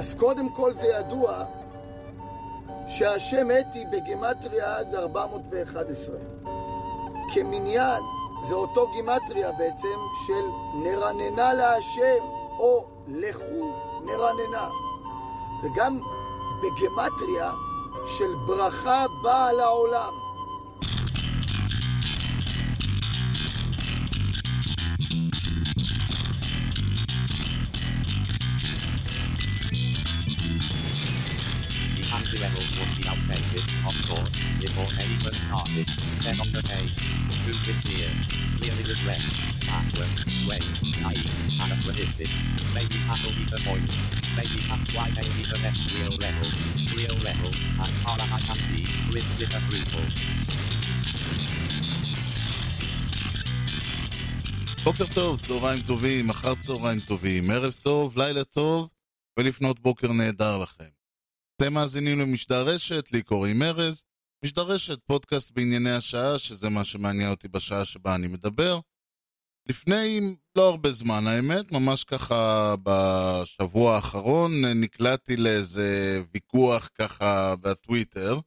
אז קודם כל זה ידוע שהשם אתי בגימטריה זה 411. כמניין זה אותו גימטריה בעצם של נרננה להשם או לכו נרננה. וגם בגימטריה של ברכה באה לעולם. level would be outdated, of course, before they even started. Then on the page, too sincere, clearly regret, backward, wait, naive, anachronistic. Maybe that'll be the point. Maybe that's why they be the next real level. Real level, as far as I can see, with disapproval. בוקר טוב, צהריים טובים, אחר צהריים טובים, ערב טוב, לילה טוב ולפנות בוקר נהדר לכם. אתם מאזינים למשדר רשת, לי קוראים ארז. משדר רשת, פודקאסט בענייני השעה, שזה מה שמעניין אותי בשעה שבה אני מדבר. לפני לא הרבה זמן, האמת, ממש ככה בשבוע האחרון נקלעתי לאיזה ויכוח ככה בטוויטר.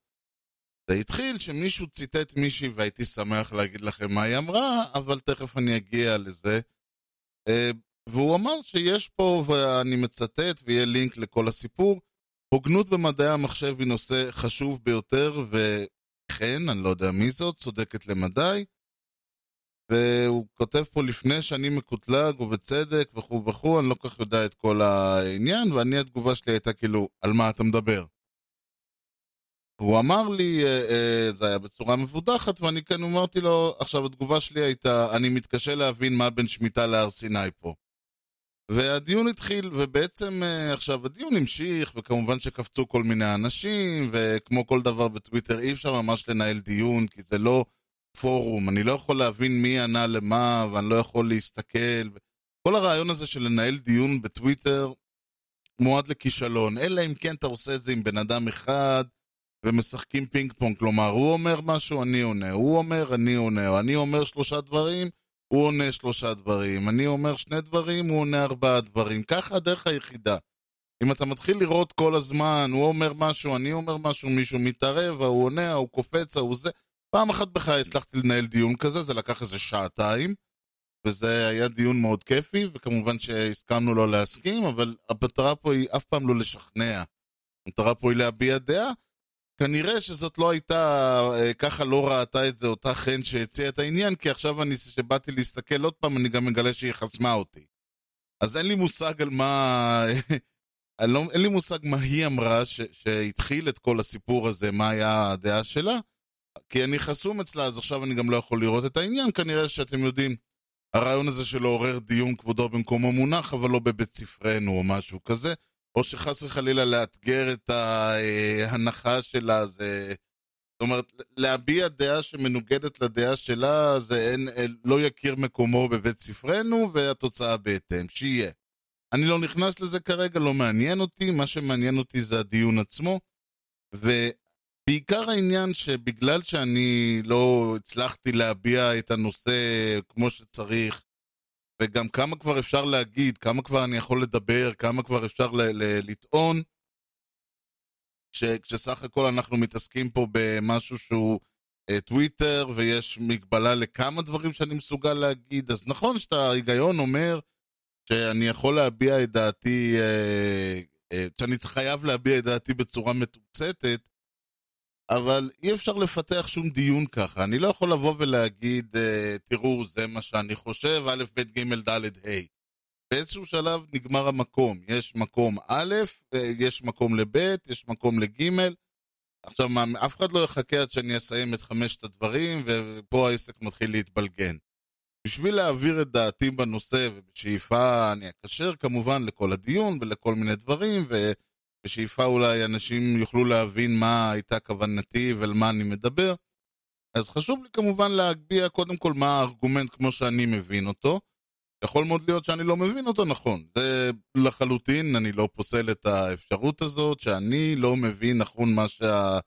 זה התחיל שמישהו ציטט מישהי והייתי שמח להגיד לכם מה היא אמרה, אבל תכף אני אגיע לזה. אה, והוא אמר שיש פה, ואני מצטט, ויהיה לינק לכל הסיפור, הוגנות במדעי המחשב היא נושא חשוב ביותר, וכן, אני לא יודע מי זאת, צודקת למדי. והוא כותב פה לפני שאני מקוטלג, ובצדק, וכו' וכו', אני לא כל כך יודע את כל העניין, ואני, התגובה שלי הייתה כאילו, על מה אתה מדבר? הוא אמר לי, אה, אה, זה היה בצורה מבודחת, ואני כן אמרתי לו, עכשיו התגובה שלי הייתה, אני מתקשה להבין מה בין שמיטה להר סיני פה. והדיון התחיל, ובעצם אה, עכשיו הדיון המשיך, וכמובן שקפצו כל מיני אנשים, וכמו כל דבר בטוויטר אי אפשר ממש לנהל דיון, כי זה לא פורום, אני לא יכול להבין מי ענה למה, ואני לא יכול להסתכל. כל הרעיון הזה של לנהל דיון בטוויטר מועד לכישלון, אלא אם כן אתה עושה את זה עם בן אדם אחד, ומשחקים פינג פונג, כלומר, הוא אומר משהו, אני עונה, הוא אומר, אני עונה, אני אומר שלושה דברים, הוא עונה שלושה דברים, אני אומר שני דברים, הוא עונה ארבעה דברים. ככה הדרך היחידה. אם אתה מתחיל לראות כל הזמן, הוא אומר משהו, אני אומר משהו, מישהו מתערב, ההוא עונה, ההוא קופץ, ההוא זה. פעם אחת בחיי הצלחתי לנהל דיון כזה, זה לקח איזה שעתיים, וזה היה דיון מאוד כיפי, וכמובן שהסכמנו לא להסכים, אבל המטרה פה היא אף פעם לא לשכנע. המטרה פה היא להביע דעה. כנראה שזאת לא הייתה, אה, ככה לא ראתה את זה אותה חן שהציעה את העניין, כי עכשיו אני, שבאתי להסתכל עוד פעם, אני גם מגלה שהיא חסמה אותי. אז אין לי מושג על מה... לא, אין לי מושג מה היא אמרה ש, שהתחיל את כל הסיפור הזה, מה היה הדעה שלה, כי אני חסום אצלה, אז עכשיו אני גם לא יכול לראות את העניין, כנראה שאתם יודעים, הרעיון הזה של לעורר דיון כבודו במקומו מונח, אבל לא בבית ספרנו או משהו כזה. או שחס וחלילה לאתגר את ההנחה שלה, זה... זאת אומרת, להביע דעה שמנוגדת לדעה שלה, זה אין, לא יכיר מקומו בבית ספרנו, והתוצאה בהתאם, שיהיה. אני לא נכנס לזה כרגע, לא מעניין אותי, מה שמעניין אותי זה הדיון עצמו, ובעיקר העניין שבגלל שאני לא הצלחתי להביע את הנושא כמו שצריך, וגם כמה כבר אפשר להגיד, כמה כבר אני יכול לדבר, כמה כבר אפשר ל- ל- לטעון, כשסך הכל אנחנו מתעסקים פה במשהו שהוא uh, טוויטר, ויש מגבלה לכמה דברים שאני מסוגל להגיד, אז נכון שאתה ההיגיון אומר שאני יכול להביע את דעתי, uh, uh, שאני חייב להביע את דעתי בצורה מתומצתת, אבל אי אפשר לפתח שום דיון ככה. אני לא יכול לבוא ולהגיד, אה, תראו, זה מה שאני חושב, א', ב', ג', ד', ה'. באיזשהו שלב נגמר המקום. יש מקום א', אה, יש מקום לב', יש מקום לג'. עכשיו, מה, אף אחד לא יחכה עד שאני אסיים את חמשת הדברים, ופה העסק מתחיל להתבלגן. בשביל להעביר את דעתי בנושא, ובשאיפה אני אקשר כמובן לכל הדיון ולכל מיני דברים, ו... בשאיפה אולי אנשים יוכלו להבין מה הייתה כוונתי ועל מה אני מדבר. אז חשוב לי כמובן להגביה קודם כל מה הארגומנט כמו שאני מבין אותו. יכול מאוד להיות שאני לא מבין אותו נכון. זה לחלוטין, אני לא פוסל את האפשרות הזאת, שאני לא מבין נכון מה שה...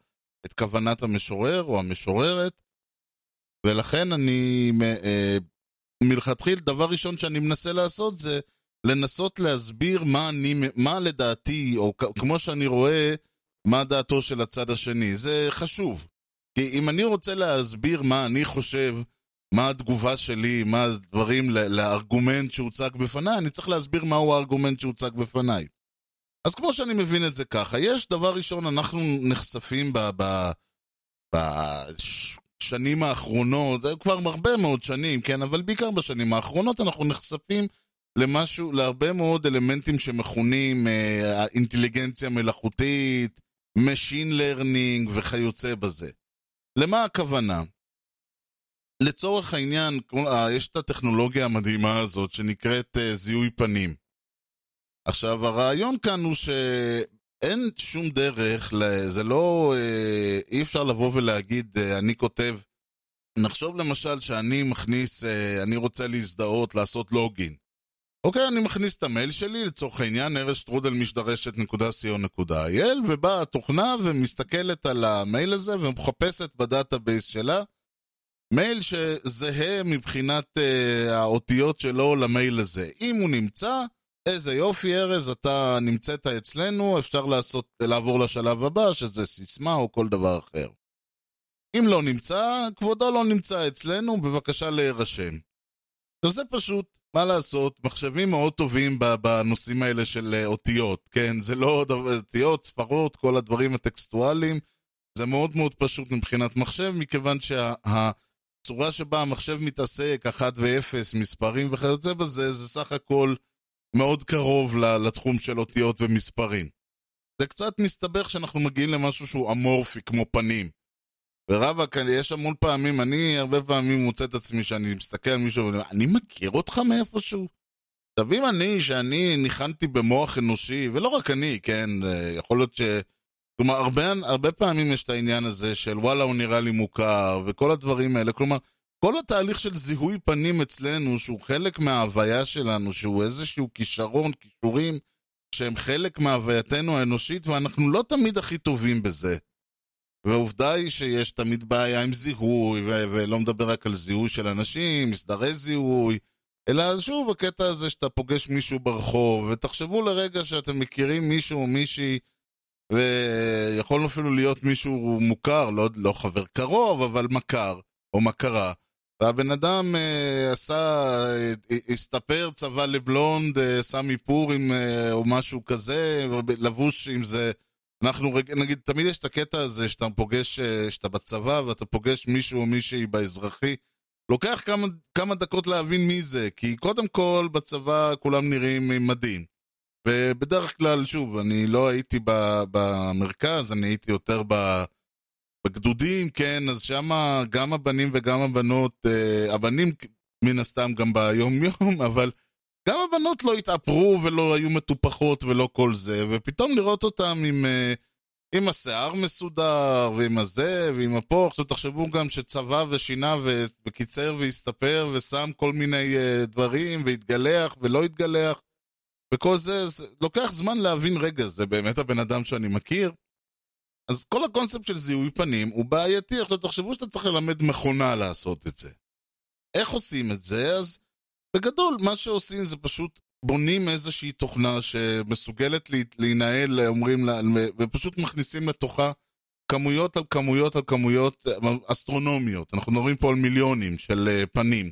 את כוונת המשורר או המשוררת, ולכן אני, אה, מלכתחיל, דבר ראשון שאני מנסה לעשות זה לנסות להסביר מה, אני, מה לדעתי, או כמו שאני רואה, מה דעתו של הצד השני. זה חשוב. כי אם אני רוצה להסביר מה אני חושב, מה התגובה שלי, מה הדברים לארגומנט שהוצג בפניי, אני צריך להסביר מהו הארגומנט שהוצג בפניי. אז כמו שאני מבין את זה ככה, יש דבר ראשון, אנחנו נחשפים בשנים האחרונות, כבר הרבה מאוד שנים, כן, אבל בעיקר בשנים האחרונות אנחנו נחשפים למשהו, להרבה מאוד אלמנטים שמכונים אה, אינטליגנציה מלאכותית, Machine Learning וכיוצא בזה. למה הכוונה? לצורך העניין, אה, יש את הטכנולוגיה המדהימה הזאת שנקראת אה, זיהוי פנים. עכשיו, הרעיון כאן הוא שאין שום דרך, זה לא, אה, אי אפשר לבוא ולהגיד, אה, אני כותב, נחשוב למשל שאני מכניס, אה, אני רוצה להזדהות, לעשות login. אוקיי, אני מכניס את המייל שלי, לצורך העניין, ארז שטרודל משדרשת.co.il, ובאה התוכנה ומסתכלת על המייל הזה ומחפשת ב database שלה מייל שזהה מבחינת אה, האותיות שלו למייל הזה. אם הוא נמצא, איזה יופי ארז, אתה נמצאת אצלנו, אפשר לעשות, לעבור לשלב הבא, שזה סיסמה או כל דבר אחר. אם לא נמצא, כבודו לא נמצא אצלנו, בבקשה להירשם. עכשיו זה פשוט, מה לעשות, מחשבים מאוד טובים בנושאים האלה של אה, אותיות, כן? זה לא אותיות, ספרות, כל הדברים הטקסטואליים. זה מאוד מאוד פשוט מבחינת מחשב, מכיוון שהצורה שבה המחשב מתעסק, 1 ו-0, מספרים וכיוצא בזה, זה סך הכל מאוד קרוב לתחום של אותיות ומספרים. זה קצת מסתבך שאנחנו מגיעים למשהו שהוא אמורפי, כמו פנים. ורבאק, יש המון פעמים, אני הרבה פעמים מוצא את עצמי שאני מסתכל על מישהו ואומר, אני מכיר אותך מאיפשהו? עכשיו, אם אני, שאני ניחנתי במוח אנושי, ולא רק אני, כן, אה, יכול להיות ש... כלומר, הרבה, הרבה פעמים יש את העניין הזה של וואלה, הוא נראה לי מוכר, וכל הדברים האלה. כלומר, כל התהליך של זיהוי פנים אצלנו, שהוא חלק מההוויה שלנו, שהוא איזשהו כישרון, כישורים, שהם חלק מהווייתנו האנושית, ואנחנו לא תמיד הכי טובים בזה. והעובדה היא שיש תמיד בעיה עם זיהוי, ו- ולא מדבר רק על זיהוי של אנשים, מסדרי זיהוי, אלא שוב, הקטע הזה שאתה פוגש מישהו ברחוב, ותחשבו לרגע שאתם מכירים מישהו או מישהי, ויכול אפילו להיות מישהו מוכר, לא, לא חבר קרוב, אבל מכר, או מכרה. והבן אדם אה, עשה, אה, הסתפר, צבע לבלונד, אה, שם איפור עם, אה, או משהו כזה, לבוש עם זה. אנחנו, רג- נגיד, תמיד יש את הקטע הזה שאתה פוגש, אה, שאתה בצבא ואתה פוגש מישהו או מישהי באזרחי. לוקח כמה, כמה דקות להבין מי זה, כי קודם כל בצבא כולם נראים עם מדים. ובדרך כלל, שוב, אני לא הייתי ב- במרכז, אני הייתי יותר. בגדודים, כן, אז שם גם הבנים וגם הבנות, אה, הבנים מן הסתם גם ביום-יום, אבל גם הבנות לא התאפרו ולא היו מטופחות ולא כל זה, ופתאום לראות אותם עם, אה, עם השיער מסודר, ועם הזה, ועם הפה, עכשיו תחשבו גם שצבע ושינה וקיצר והסתפר ושם כל מיני אה, דברים, והתגלח ולא התגלח, וכל זה, זה לוקח זמן להבין, רגע, זה באמת הבן אדם שאני מכיר? אז כל הקונספט של זיהוי פנים הוא בעייתי. עכשיו תחשבו שאתה צריך ללמד מכונה לעשות את זה. איך עושים את זה? אז בגדול, מה שעושים זה פשוט בונים איזושהי תוכנה שמסוגלת לה- להינעל, אומרים, לה- ופשוט מכניסים לתוכה כמויות על כמויות על כמויות אה, אסטרונומיות. אנחנו מדברים פה על מיליונים של אה, פנים.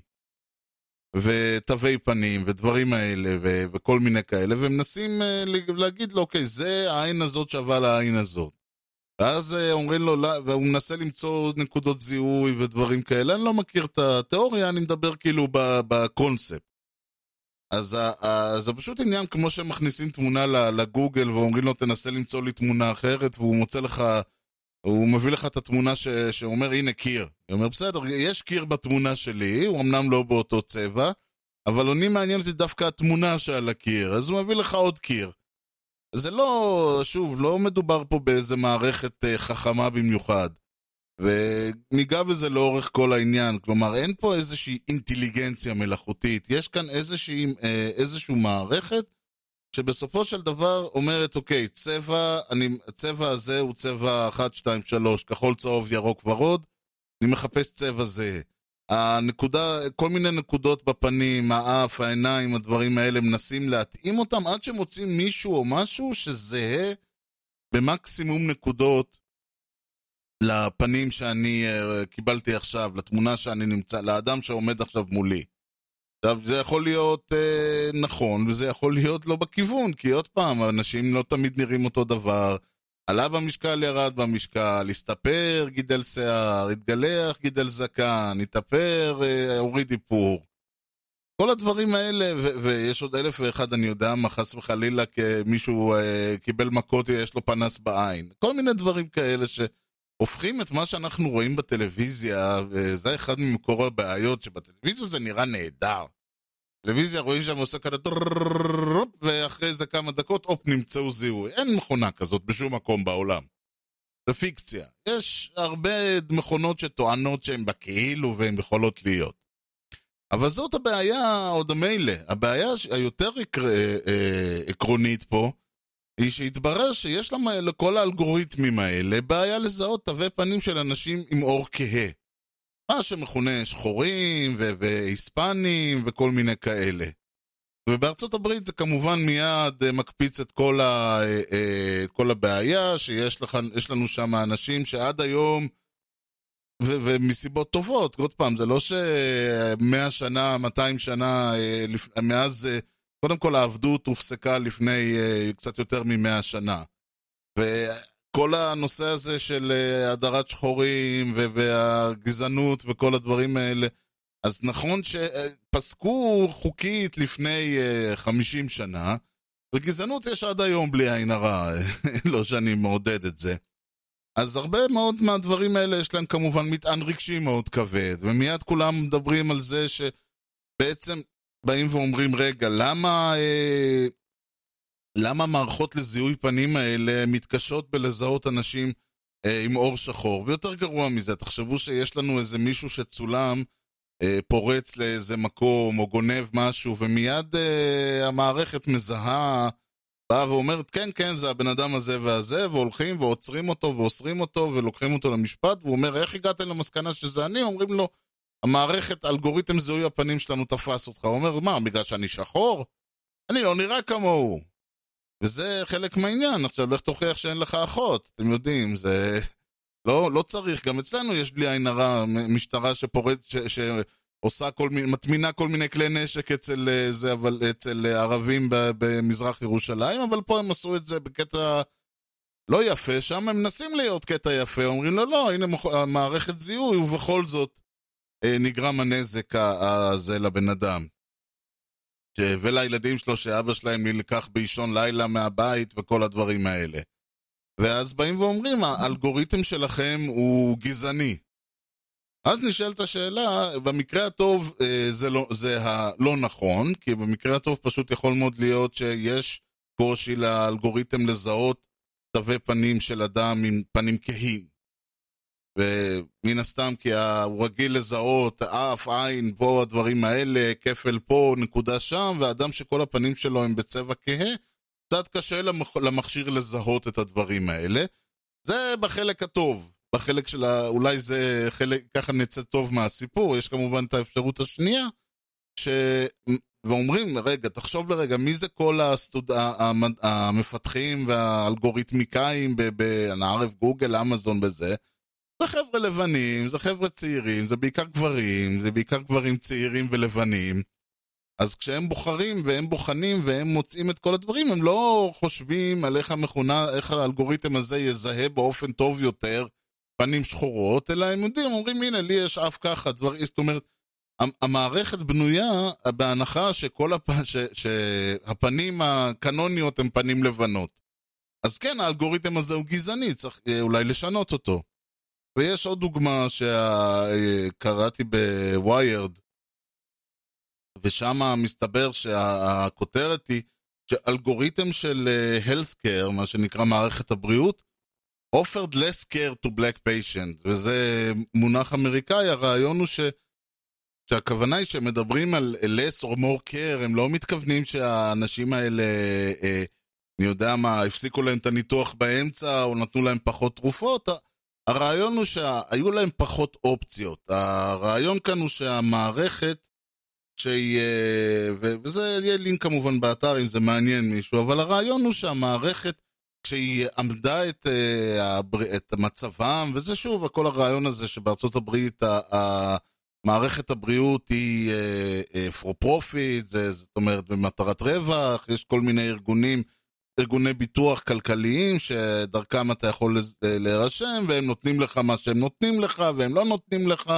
ותווי פנים ודברים האלה ו- וכל מיני כאלה, ומנסים אה, להגיד לו, אוקיי, זה העין הזאת שווה לעין הזאת. ואז אה, אומרים לו, לא, והוא מנסה למצוא נקודות זיהוי ודברים כאלה. אני לא מכיר את התיאוריה, אני מדבר כאילו בקונספט. אז זה פשוט עניין כמו שמכניסים תמונה לגוגל ואומרים לו, תנסה למצוא לי תמונה אחרת, והוא מוצא לך, הוא מביא לך את התמונה ש- שאומר, הנה קיר. הוא אומר, בסדר, יש קיר בתמונה שלי, הוא אמנם לא באותו צבע, אבל אני מעניין אותי דווקא התמונה שעל הקיר, אז הוא מביא לך עוד קיר. זה לא, שוב, לא מדובר פה באיזה מערכת אה, חכמה במיוחד. וניגע בזה לאורך כל העניין. כלומר, אין פה איזושהי אינטליגנציה מלאכותית. יש כאן איזושהי, אה, איזושהי מערכת שבסופו של דבר אומרת, אוקיי, צבע, אני, הצבע הזה הוא צבע 1, 2, 3, כחול, צהוב, ירוק, ורוד, אני מחפש צבע זהה. הנקודה, כל מיני נקודות בפנים, האף, העיניים, הדברים האלה, מנסים להתאים אותם עד שמוצאים מישהו או משהו שזהה במקסימום נקודות לפנים שאני uh, קיבלתי עכשיו, לתמונה שאני נמצא, לאדם שעומד עכשיו מולי. עכשיו, זה יכול להיות uh, נכון, וזה יכול להיות לא בכיוון, כי עוד פעם, אנשים לא תמיד נראים אותו דבר. עלה במשקל, ירד במשקל, הסתפר, גידל שיער, התגלח, גידל זקן, התאפר, uh, הוריד איפור. כל הדברים האלה, ו- ויש עוד אלף ואחד, אני יודע מה, חס וחלילה, מישהו uh, קיבל מכות, יש לו פנס בעין. כל מיני דברים כאלה ש... הופכים את מה שאנחנו רואים בטלוויזיה, וזה אחד ממקור הבעיות, שבטלוויזיה זה נראה נהדר. טלוויזיה רואים שם עושה כזה ואחרי איזה כמה דקות, הופ, נמצאו זיהוי. אין מכונה כזאת בשום מקום בעולם. זה פיקציה. יש הרבה מכונות שטוענות שהן בכאילו והן יכולות להיות. אבל זאת הבעיה עוד המילא. הבעיה היותר עקרונית פה, היא שהתברר שיש למה, לכל האלגוריתמים האלה בעיה לזהות תווי פנים של אנשים עם כהה. מה שמכונה שחורים ו- והיספנים וכל מיני כאלה. ובארצות הברית זה כמובן מיד אה, מקפיץ את כל, ה, אה, אה, את כל הבעיה, שיש לך, לנו שם אנשים שעד היום, ו- ומסיבות טובות, עוד פעם, זה לא שמאה שנה, 200 שנה, מאז קודם כל העבדות הופסקה לפני קצת יותר ממאה שנה. וכל הנושא הזה של uh, הדרת שחורים והגזענות וכל הדברים האלה, אז נכון שפסקו חוקית לפני uh, 50 שנה, וגזענות יש עד היום בלי עין הרע, לא שאני מעודד את זה. אז הרבה מאוד מהדברים האלה יש להם כמובן מטען רגשי מאוד כבד, ומיד כולם מדברים על זה שבעצם באים ואומרים, רגע, למה, אה, למה מערכות לזיהוי פנים האלה מתקשות בלזהות אנשים אה, עם עור שחור? ויותר גרוע מזה, תחשבו שיש לנו איזה מישהו שצולם, אה, פורץ לאיזה מקום או גונב משהו, ומיד אה, המערכת מזהה, באה ואומרת, כן, כן, זה הבן אדם הזה והזה, והולכים ועוצרים אותו ואוסרים אותו ולוקחים אותו למשפט, והוא אומר, איך הגעתם למסקנה שזה אני? אומרים לו, המערכת, אלגוריתם זיהוי הפנים שלנו תפס אותך. הוא אומר, מה, בגלל שאני שחור? אני לא נראה כמוהו. וזה חלק מהעניין. עכשיו, לך תוכיח שאין לך אחות. אתם יודעים, זה... לא, לא צריך, גם אצלנו יש בלי עין הרע משטרה שפורט, ש, שעושה כל מיני, מטמינה כל מיני כלי נשק אצל אה, זה, אבל אצל אה, ערבים במזרח ירושלים, אבל פה הם עשו את זה בקטע לא יפה, שם הם מנסים להיות קטע יפה, אומרים לו, לא, הנה מערכת זיהוי, ובכל זאת אה, נגרם הנזק הזה לבן אדם. ולילדים שלו שאבא שלהם נלקח באישון לילה מהבית וכל הדברים האלה. ואז באים ואומרים, האלגוריתם שלכם הוא גזעני. אז נשאלת השאלה, במקרה הטוב אה, זה, לא, זה הלא נכון, כי במקרה הטוב פשוט יכול מאוד להיות שיש קושי לאלגוריתם לזהות תווי פנים של אדם עם פנים כהים. ומן הסתם כי הוא רגיל לזהות אף, עין, פה הדברים האלה, כפל פה, נקודה שם, ואדם שכל הפנים שלו הם בצבע כהה, קצת קשה למכשיר לזהות את הדברים האלה. זה בחלק הטוב. בחלק של ה... אולי זה חלק, ככה נצא טוב מהסיפור, יש כמובן את האפשרות השנייה, ש... ואומרים, רגע, תחשוב לרגע, מי זה כל הסטוד... המפתחים והאלגוריתמיקאים בנערב גוגל, אמזון בזה? זה חבר'ה לבנים, זה חבר'ה צעירים, זה בעיקר גברים, זה בעיקר גברים צעירים ולבנים. אז כשהם בוחרים והם בוחנים והם מוצאים את כל הדברים, הם לא חושבים על איך המכונה, איך האלגוריתם הזה יזהה באופן טוב יותר פנים שחורות, אלא הם יודעים, אומרים, הנה, לי יש אף ככה, דבר, זאת אומרת, המערכת בנויה בהנחה שכל הפ... ש... שהפנים הקנוניות הן פנים לבנות. אז כן, האלגוריתם הזה הוא גזעני, צריך אה, אולי לשנות אותו. ויש עוד דוגמה שקראתי בוויירד, ושם מסתבר שהכותרת היא שאלגוריתם של אה, healthcare, מה שנקרא מערכת הבריאות, offered less care to black patient, וזה מונח אמריקאי, הרעיון הוא ש... שהכוונה היא שמדברים על less or more care, הם לא מתכוונים שהאנשים האלה, אה, אני יודע מה, הפסיקו להם את הניתוח באמצע, או נתנו להם פחות תרופות, הרעיון הוא שהיו להם פחות אופציות. הרעיון כאן הוא שהמערכת, שהיא... אה, וזה יהיה לינק כמובן באתר אם זה מעניין מישהו, אבל הרעיון הוא שהמערכת, כשהיא עמדה את, אה, את מצבם, וזה שוב, כל הרעיון הזה שבארצות הברית מערכת הבריאות היא אה, for profit, זאת אומרת במטרת רווח, יש כל מיני ארגונים, ארגוני ביטוח כלכליים שדרכם אתה יכול לז- להירשם והם נותנים לך מה שהם נותנים לך והם לא נותנים לך.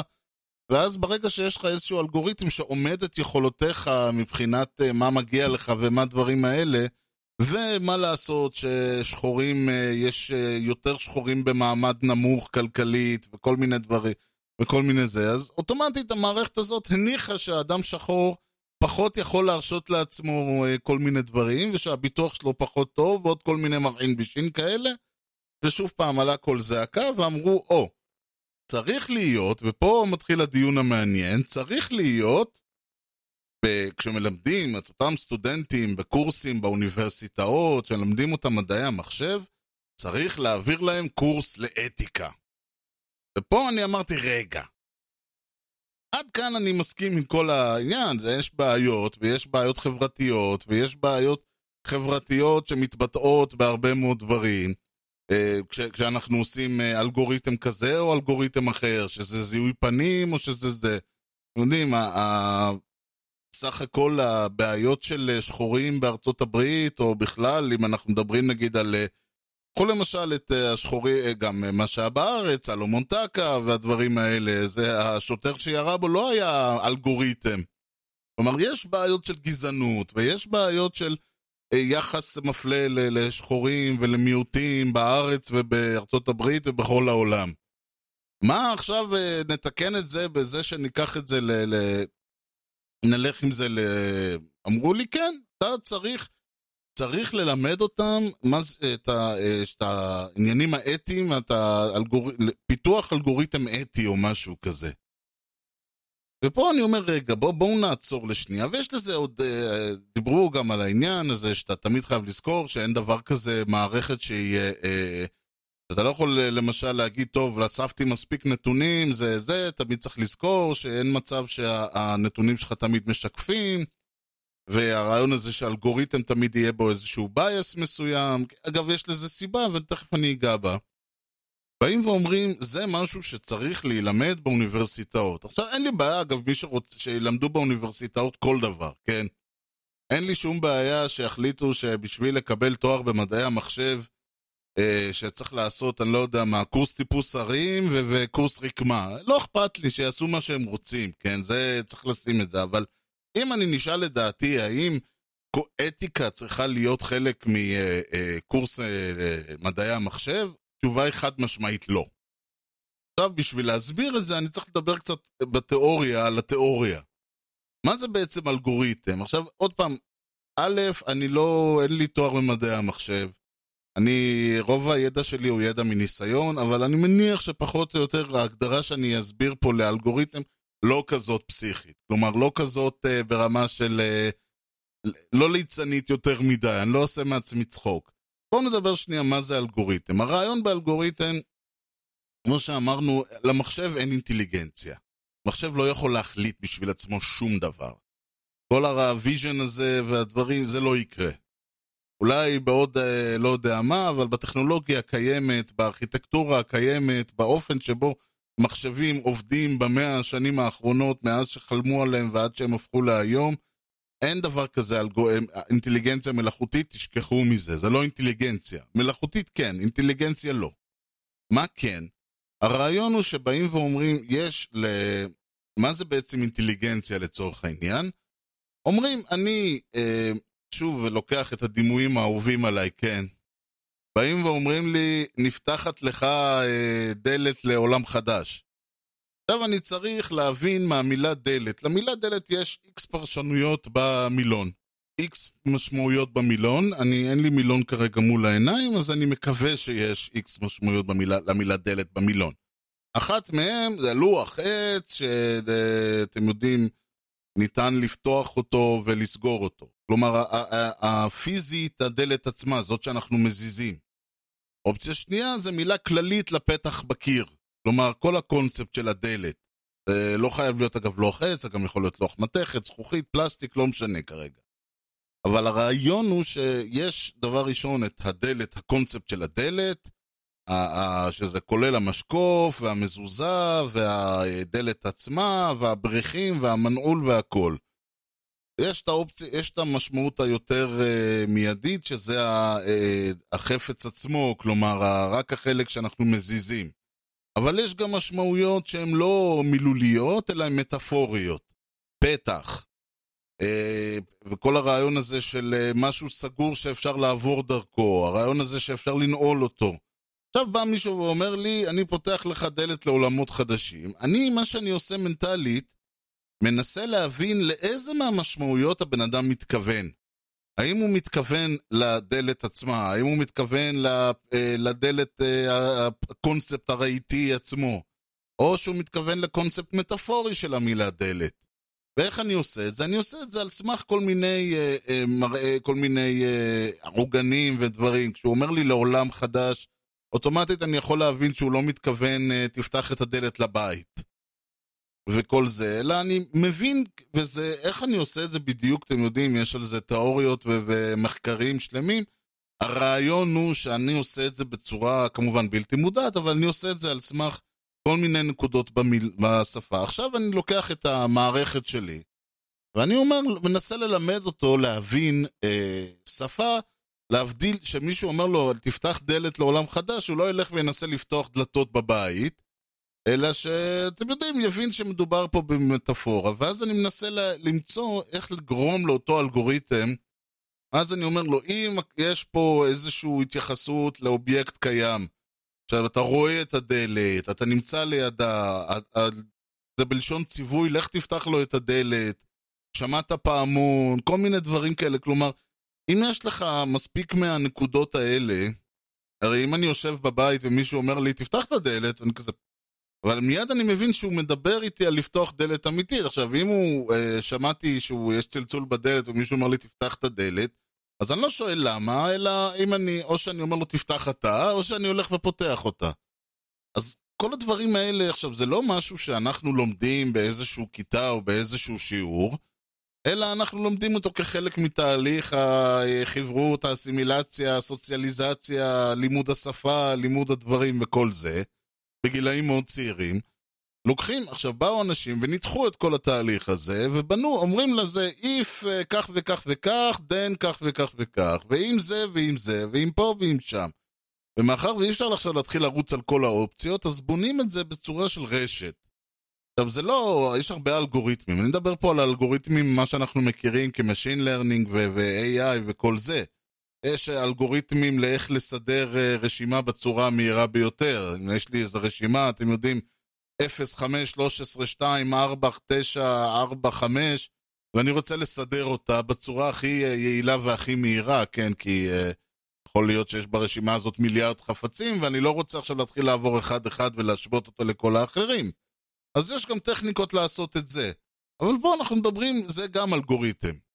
ואז ברגע שיש לך איזשהו אלגוריתם שעומד את יכולותיך מבחינת אה, מה מגיע לך ומה הדברים האלה ומה לעשות ששחורים, אה, יש אה, יותר שחורים במעמד נמוך כלכלית וכל מיני דברים וכל מיני זה, אז אוטומטית המערכת הזאת הניחה שהאדם שחור פחות יכול להרשות לעצמו אה, כל מיני דברים, ושהביטוח שלו פחות טוב, ועוד כל מיני מרעין בישין כאלה, ושוב פעם עלה קול זעקה, ואמרו, או, צריך להיות, ופה מתחיל הדיון המעניין, צריך להיות, כשמלמדים את אותם סטודנטים בקורסים באוניברסיטאות, שמלמדים אותם מדעי המחשב, צריך להעביר להם קורס לאתיקה. ופה אני אמרתי, רגע, עד כאן אני מסכים עם כל העניין, יש בעיות, ויש בעיות חברתיות, ויש בעיות חברתיות שמתבטאות בהרבה מאוד דברים. אה, כש, כשאנחנו עושים אה, אלגוריתם כזה או אלגוריתם אחר, שזה זיהוי פנים או שזה זה. אתם יודעים, סך הכל הבעיות של אה, שחורים בארצות הברית, או בכלל, אם אנחנו מדברים נגיד על... קחו למשל את אה, השחורי, אה, גם אה, מה שהיה בארץ, אלומון טקה והדברים האלה, זה השוטר שירה בו לא היה אלגוריתם. כלומר, יש בעיות של גזענות, ויש בעיות של יחס מפלה לשחורים ולמיעוטים בארץ ובארצות הברית ובכל העולם. מה עכשיו נתקן את זה בזה שניקח את זה ל... ל... נלך עם זה ל... אמרו לי, כן, אתה צריך צריך ללמד אותם מה את, ה, אה, את העניינים האתיים, את האלגור... פיתוח אלגוריתם אתי או משהו כזה. ופה אני אומר, רגע, בוא, בואו נעצור לשנייה, ויש לזה עוד, אה, דיברו גם על העניין הזה, שאתה תמיד חייב לזכור שאין דבר כזה מערכת שהיא, אה, אתה לא יכול למשל להגיד, טוב, אספתי מספיק נתונים, זה זה, תמיד צריך לזכור שאין מצב שהנתונים שלך תמיד משקפים, והרעיון הזה שאלגוריתם תמיד יהיה בו איזשהו bias מסוים, אגב, יש לזה סיבה, ותכף אני אגע בה. באים ואומרים, זה משהו שצריך להילמד באוניברסיטאות. עכשיו, אין לי בעיה, אגב, מי שרוצה, שילמדו באוניברסיטאות כל דבר, כן? אין לי שום בעיה שיחליטו שבשביל לקבל תואר במדעי המחשב, אה, שצריך לעשות, אני לא יודע מה, קורס טיפוס הרים ו- וקורס רקמה. לא אכפת לי שיעשו מה שהם רוצים, כן? זה, צריך לשים את זה, אבל אם אני נשאל לדעתי, האם אתיקה צריכה להיות חלק מקורס מדעי המחשב? התשובה היא חד משמעית לא. עכשיו, בשביל להסביר את זה, אני צריך לדבר קצת בתיאוריה על התיאוריה. מה זה בעצם אלגוריתם? עכשיו, עוד פעם, א', אני לא, אין לי תואר במדעי המחשב. אני, רוב הידע שלי הוא ידע מניסיון, אבל אני מניח שפחות או יותר ההגדרה שאני אסביר פה לאלגוריתם לא כזאת פסיכית. כלומר, לא כזאת אה, ברמה של... אה, לא ליצנית יותר מדי, אני לא עושה מעצמי צחוק. בואו נדבר שנייה מה זה אלגוריתם. הרעיון באלגוריתם, כמו שאמרנו, למחשב אין אינטליגנציה. מחשב לא יכול להחליט בשביל עצמו שום דבר. כל ה vision הזה והדברים, זה לא יקרה. אולי בעוד אה, לא יודע מה, אבל בטכנולוגיה הקיימת, בארכיטקטורה הקיימת, באופן שבו מחשבים עובדים במאה השנים האחרונות, מאז שחלמו עליהם ועד שהם הפכו להיום, אין דבר כזה אלגו... אינטליגנציה מלאכותית, תשכחו מזה, זה לא אינטליגנציה. מלאכותית כן, אינטליגנציה לא. מה כן? הרעיון הוא שבאים ואומרים, יש ל... מה זה בעצם אינטליגנציה לצורך העניין? אומרים, אני, אה, שוב, לוקח את הדימויים האהובים עליי, כן. באים ואומרים לי, נפתחת לך אה, דלת לעולם חדש. עכשיו אני צריך להבין מהמילה דלת. למילה דלת יש איקס פרשנויות במילון. איקס משמעויות במילון. אני, אין לי מילון כרגע מול העיניים, אז אני מקווה שיש איקס משמעויות במילה, למילה דלת במילון. אחת מהן זה לוח עץ, שאתם יודעים, ניתן לפתוח אותו ולסגור אותו. כלומר, הפיזית, הדלת עצמה, זאת שאנחנו מזיזים. אופציה שנייה זה מילה כללית לפתח בקיר. כלומר, כל הקונספט של הדלת. זה לא חייב להיות אגב לוח עץ, זה גם יכול להיות לוח מתכת, זכוכית, פלסטיק, לא משנה כרגע. אבל הרעיון הוא שיש דבר ראשון את הדלת, הקונספט של הדלת, שזה כולל המשקוף והמזוזה והדלת עצמה והבריחים והמנעול והכל. יש את האופציה, יש את המשמעות היותר uh, מיידית, שזה ה, uh, החפץ עצמו, כלומר, רק החלק שאנחנו מזיזים. אבל יש גם משמעויות שהן לא מילוליות, אלא הן מטאפוריות. פתח. Uh, וכל הרעיון הזה של uh, משהו סגור שאפשר לעבור דרכו, הרעיון הזה שאפשר לנעול אותו. עכשיו בא מישהו ואומר לי, אני פותח לך דלת לעולמות חדשים. אני, מה שאני עושה מנטלית, מנסה להבין לאיזה מהמשמעויות הבן אדם מתכוון. האם הוא מתכוון לדלת עצמה? האם הוא מתכוון אה, לדלת, אה, הקונספט הרהיטי עצמו? או שהוא מתכוון לקונספט מטאפורי של המילה דלת? ואיך אני עושה את זה? אני עושה את זה על סמך כל מיני, אה, מראה, כל מיני עוגנים ודברים. כשהוא אומר לי לעולם חדש, אוטומטית אני יכול להבין שהוא לא מתכוון, תפתח את הדלת לבית. וכל זה, אלא אני מבין, וזה, איך אני עושה את זה בדיוק, אתם יודעים, יש על זה תיאוריות ו- ומחקרים שלמים. הרעיון הוא שאני עושה את זה בצורה כמובן בלתי מודעת, אבל אני עושה את זה על סמך כל מיני נקודות במיל, בשפה. עכשיו אני לוקח את המערכת שלי, ואני אומר, מנסה ללמד אותו להבין אה, שפה, להבדיל, שמישהו אומר לו, תפתח דלת לעולם חדש, הוא לא ילך וינסה לפתוח דלתות בבית, אלא שאתם יודעים, יבין שמדובר פה במטאפורה, ואז אני מנסה למצוא איך לגרום לאותו אלגוריתם, אז אני אומר לו, אם יש פה איזושהי התייחסות לאובייקט קיים, עכשיו אתה רואה את הדלת, אתה נמצא לידה, זה בלשון ציווי, לך תפתח לו את הדלת, שמעת פעמון, כל מיני דברים כאלה, כלומר, אם יש לך מספיק מהנקודות האלה, הרי אם אני יושב בבית ומישהו אומר לי, תפתח את הדלת, אני כזה, אבל מיד אני מבין שהוא מדבר איתי על לפתוח דלת אמיתית. עכשיו, אם הוא, אה, שמעתי שיש צלצול בדלת ומישהו אומר לי תפתח את הדלת, אז אני לא שואל למה, אלא אם אני, או שאני אומר לו תפתח אתה, או שאני הולך ופותח אותה. אז כל הדברים האלה, עכשיו, זה לא משהו שאנחנו לומדים באיזשהו כיתה או באיזשהו שיעור, אלא אנחנו לומדים אותו כחלק מתהליך החברות, האסימילציה, הסוציאליזציה, לימוד השפה, לימוד הדברים וכל זה. בגילאים מאוד צעירים, לוקחים, עכשיו באו אנשים וניתחו את כל התהליך הזה, ובנו, אומרים לזה, if אה, כך וכך וכך, then כך וכך וכך, ועם זה ועם זה, ועם פה ועם שם. ומאחר ואי אפשר עכשיו להתחיל לרוץ על כל האופציות, אז בונים את זה בצורה של רשת. עכשיו זה לא, יש הרבה אלגוריתמים, אני מדבר פה על האלגוריתמים, מה שאנחנו מכירים כ-Machine Learning ו-AI וכל זה. יש אלגוריתמים לאיך לסדר אה, רשימה בצורה המהירה ביותר. אם יש לי איזו רשימה, אתם יודעים, 0, 5, 13, 2, 4, 9, 4, 5, ואני רוצה לסדר אותה בצורה הכי אה, יעילה והכי מהירה, כן? כי uh, יכול להיות שיש ברשימה הזאת מיליארד חפצים, ואני לא רוצה עכשיו להתחיל לעבור אחד-אחד ולהשוות אותו לכל האחרים. אז יש גם טכניקות לעשות את זה. אבל פה אנחנו מדברים, זה גם אלגוריתם.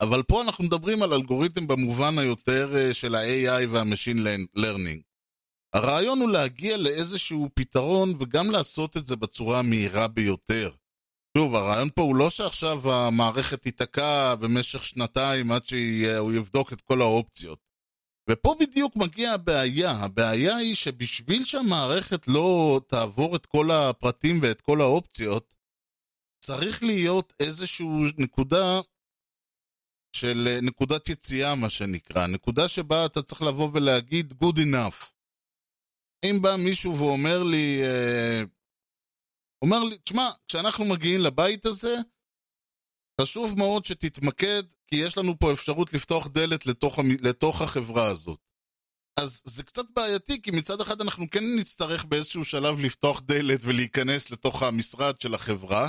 אבל פה אנחנו מדברים על אלגוריתם במובן היותר אה, של ה-AI וה-Machine Learning. הרעיון הוא להגיע לאיזשהו פתרון וגם לעשות את זה בצורה המהירה ביותר. שוב, הרעיון פה הוא לא שעכשיו המערכת תיתקע במשך שנתיים עד שהוא יבדוק את כל האופציות. ופה בדיוק מגיעה הבעיה. הבעיה היא שבשביל שהמערכת לא תעבור את כל הפרטים ואת כל האופציות, צריך להיות איזושהי נקודה של אה, נקודת יציאה, מה שנקרא. נקודה שבה אתה צריך לבוא ולהגיד good enough. אם בא מישהו ואומר לי, אה, אומר לי, תשמע, כשאנחנו מגיעים לבית הזה, חשוב מאוד שתתמקד, כי יש לנו פה אפשרות לפתוח דלת לתוך, לתוך החברה הזאת. אז זה קצת בעייתי, כי מצד אחד אנחנו כן נצטרך באיזשהו שלב לפתוח דלת ולהיכנס לתוך המשרד של החברה,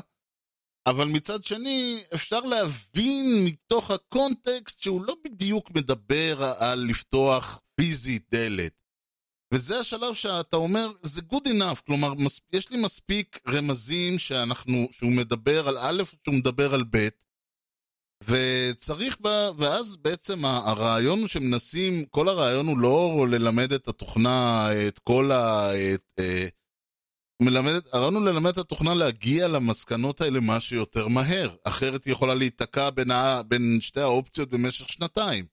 אבל מצד שני, אפשר להבין מתוך הקונטקסט שהוא לא בדיוק מדבר על לפתוח פיזית דלת. וזה השלב שאתה אומר, זה good enough, כלומר, יש לי מספיק רמזים שאנחנו, שהוא מדבר על א', שהוא מדבר על ב', וצריך, בה, ואז בעצם הרעיון שמנסים, כל הרעיון הוא לא ללמד את התוכנה, את כל ה... את, אה, מלמד, הרעיון ללמד את התוכנה להגיע למסקנות האלה מה שיותר מהר, אחרת היא יכולה להיתקע בין, ה, בין שתי האופציות במשך שנתיים.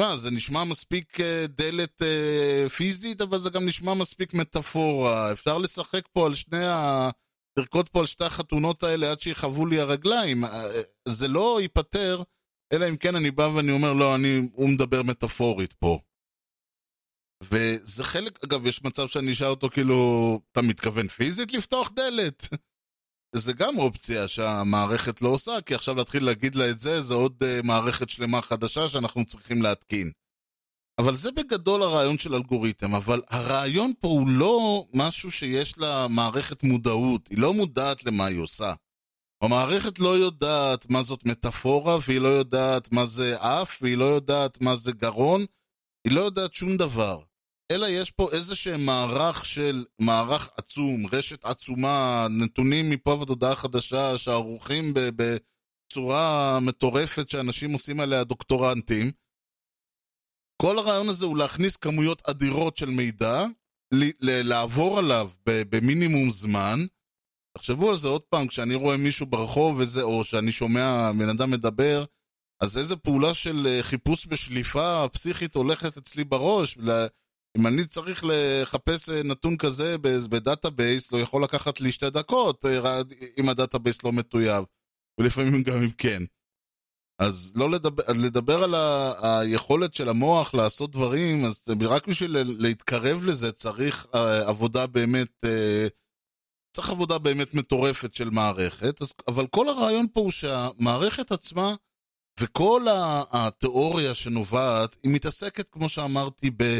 מה, זה נשמע מספיק אה, דלת אה, פיזית, אבל זה גם נשמע מספיק מטאפורה. אפשר לשחק פה על שני ה... לרקוד פה על שתי החתונות האלה עד שיכאבו לי הרגליים. אה, זה לא ייפתר, אלא אם כן אני בא ואני אומר, לא, אני, הוא מדבר מטאפורית פה. וזה חלק, אגב, יש מצב שאני אשאל אותו כאילו, אתה מתכוון פיזית לפתוח דלת? זה גם אופציה שהמערכת לא עושה, כי עכשיו להתחיל להגיד לה את זה, זה עוד uh, מערכת שלמה חדשה שאנחנו צריכים להתקין. אבל זה בגדול הרעיון של אלגוריתם, אבל הרעיון פה הוא לא משהו שיש לה מערכת מודעות, היא לא מודעת למה היא עושה. המערכת לא יודעת מה זאת מטאפורה, והיא לא יודעת מה זה אף, והיא לא יודעת מה זה גרון, היא לא יודעת שום דבר. אלא יש פה איזה שהם מערך של, מערך עצום, רשת עצומה, נתונים מפה ועד הודעה חדשה, שערוכים בצורה מטורפת שאנשים עושים עליה דוקטורנטים. כל הרעיון הזה הוא להכניס כמויות אדירות של מידע, לעבור עליו במינימום זמן. תחשבו על זה עוד פעם, כשאני רואה מישהו ברחוב וזה, או שאני שומע בן אדם מדבר, אז איזה פעולה של אה, חיפוש בשליפה פסיכית הולכת אצלי בראש. אם אני צריך לחפש אה, נתון כזה ב database, לא יכול לקחת לי שתי דקות אה, אם ה database לא מטויב, ולפעמים גם אם כן. אז לא לדבר, לדבר על ה, היכולת של המוח לעשות דברים, אז רק בשביל להתקרב לזה צריך עבודה באמת, צריך עבודה באמת מטורפת של מערכת, אז, אבל כל הרעיון פה הוא שהמערכת עצמה וכל התיאוריה שנובעת, היא מתעסקת, כמו שאמרתי, ב...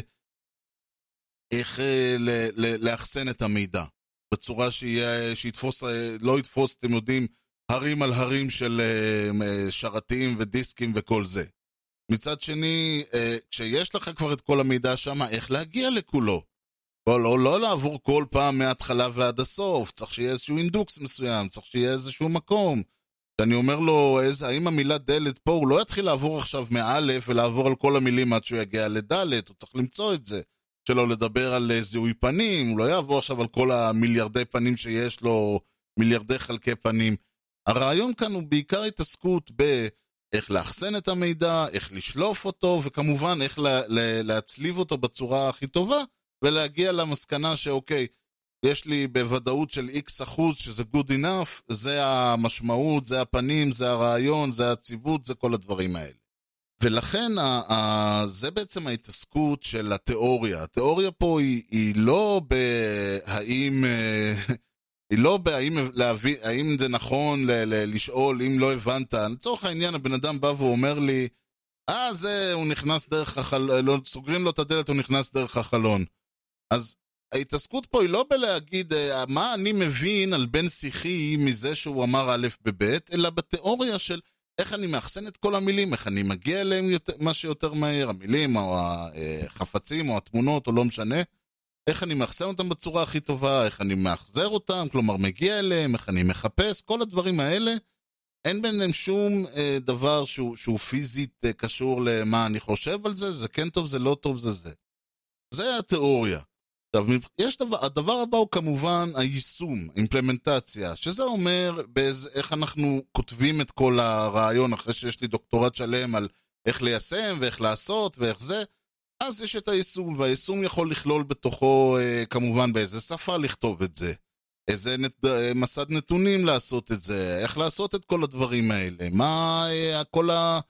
איך אה, לאחסן את המידע. בצורה שיהיה, שיתפוס, אה, לא יתפוס, אתם יודעים, הרים על הרים של אה, שרתים ודיסקים וכל זה. מצד שני, כשיש לך כבר את כל המידע שם, איך להגיע לכולו? לא, לא, לא לעבור כל פעם מההתחלה ועד הסוף, צריך שיהיה איזשהו אינדוקס מסוים, צריך שיהיה איזשהו מקום. שאני אומר לו, איזה, האם המילה דלת פה, הוא לא יתחיל לעבור עכשיו מאלף ולעבור על כל המילים עד שהוא יגיע לדלת, הוא צריך למצוא את זה. שלא לדבר על אה, זיהוי פנים, הוא לא יעבור עכשיו על כל המיליארדי פנים שיש לו, מיליארדי חלקי פנים. הרעיון כאן הוא בעיקר התעסקות באיך לאחסן את המידע, איך לשלוף אותו, וכמובן איך לה, לה, להצליב אותו בצורה הכי טובה, ולהגיע למסקנה שאוקיי, יש לי בוודאות של איקס אחוז שזה good enough, זה המשמעות, זה הפנים, זה הרעיון, זה הציבות, זה כל הדברים האלה. ולכן ה- ה- זה בעצם ההתעסקות של התיאוריה. התיאוריה פה היא, היא לא בהאם... אה, היא לא בהאם להביא, האם זה נכון ל- ל- לשאול אם לא הבנת. לצורך העניין הבן אדם בא ואומר לי, אה, זה, הוא נכנס דרך החלון, לא, סוגרים לו את הדלת, הוא נכנס דרך החלון. אז ההתעסקות פה היא לא בלהגיד אה, מה אני מבין על בן שיחי מזה שהוא אמר א' בב', אלא בתיאוריה של איך אני מאחסן את כל המילים, איך אני מגיע אליהם יותר, מה שיותר מהר, המילים או החפצים או התמונות או לא משנה, איך אני מאחסן אותם בצורה הכי טובה, איך אני מאחזר אותם, כלומר מגיע אליהם, איך אני מחפש, כל הדברים האלה, אין ביניהם שום אה, דבר שהוא, שהוא פיזית אה, קשור למה אני חושב על זה, זה כן טוב, זה לא טוב, זה זה. זה התיאוריה. עכשיו, יש דבר, הדבר הבא הוא כמובן היישום, אימפלמנטציה, שזה אומר באיזה, איך אנחנו כותבים את כל הרעיון אחרי שיש לי דוקטורט שלם על איך ליישם ואיך לעשות ואיך זה, אז יש את היישום, והיישום יכול לכלול בתוכו אה, כמובן באיזה שפה לכתוב את זה, איזה נת, אה, מסד נתונים לעשות את זה, איך לעשות את כל הדברים האלה, מה אה, כל ה...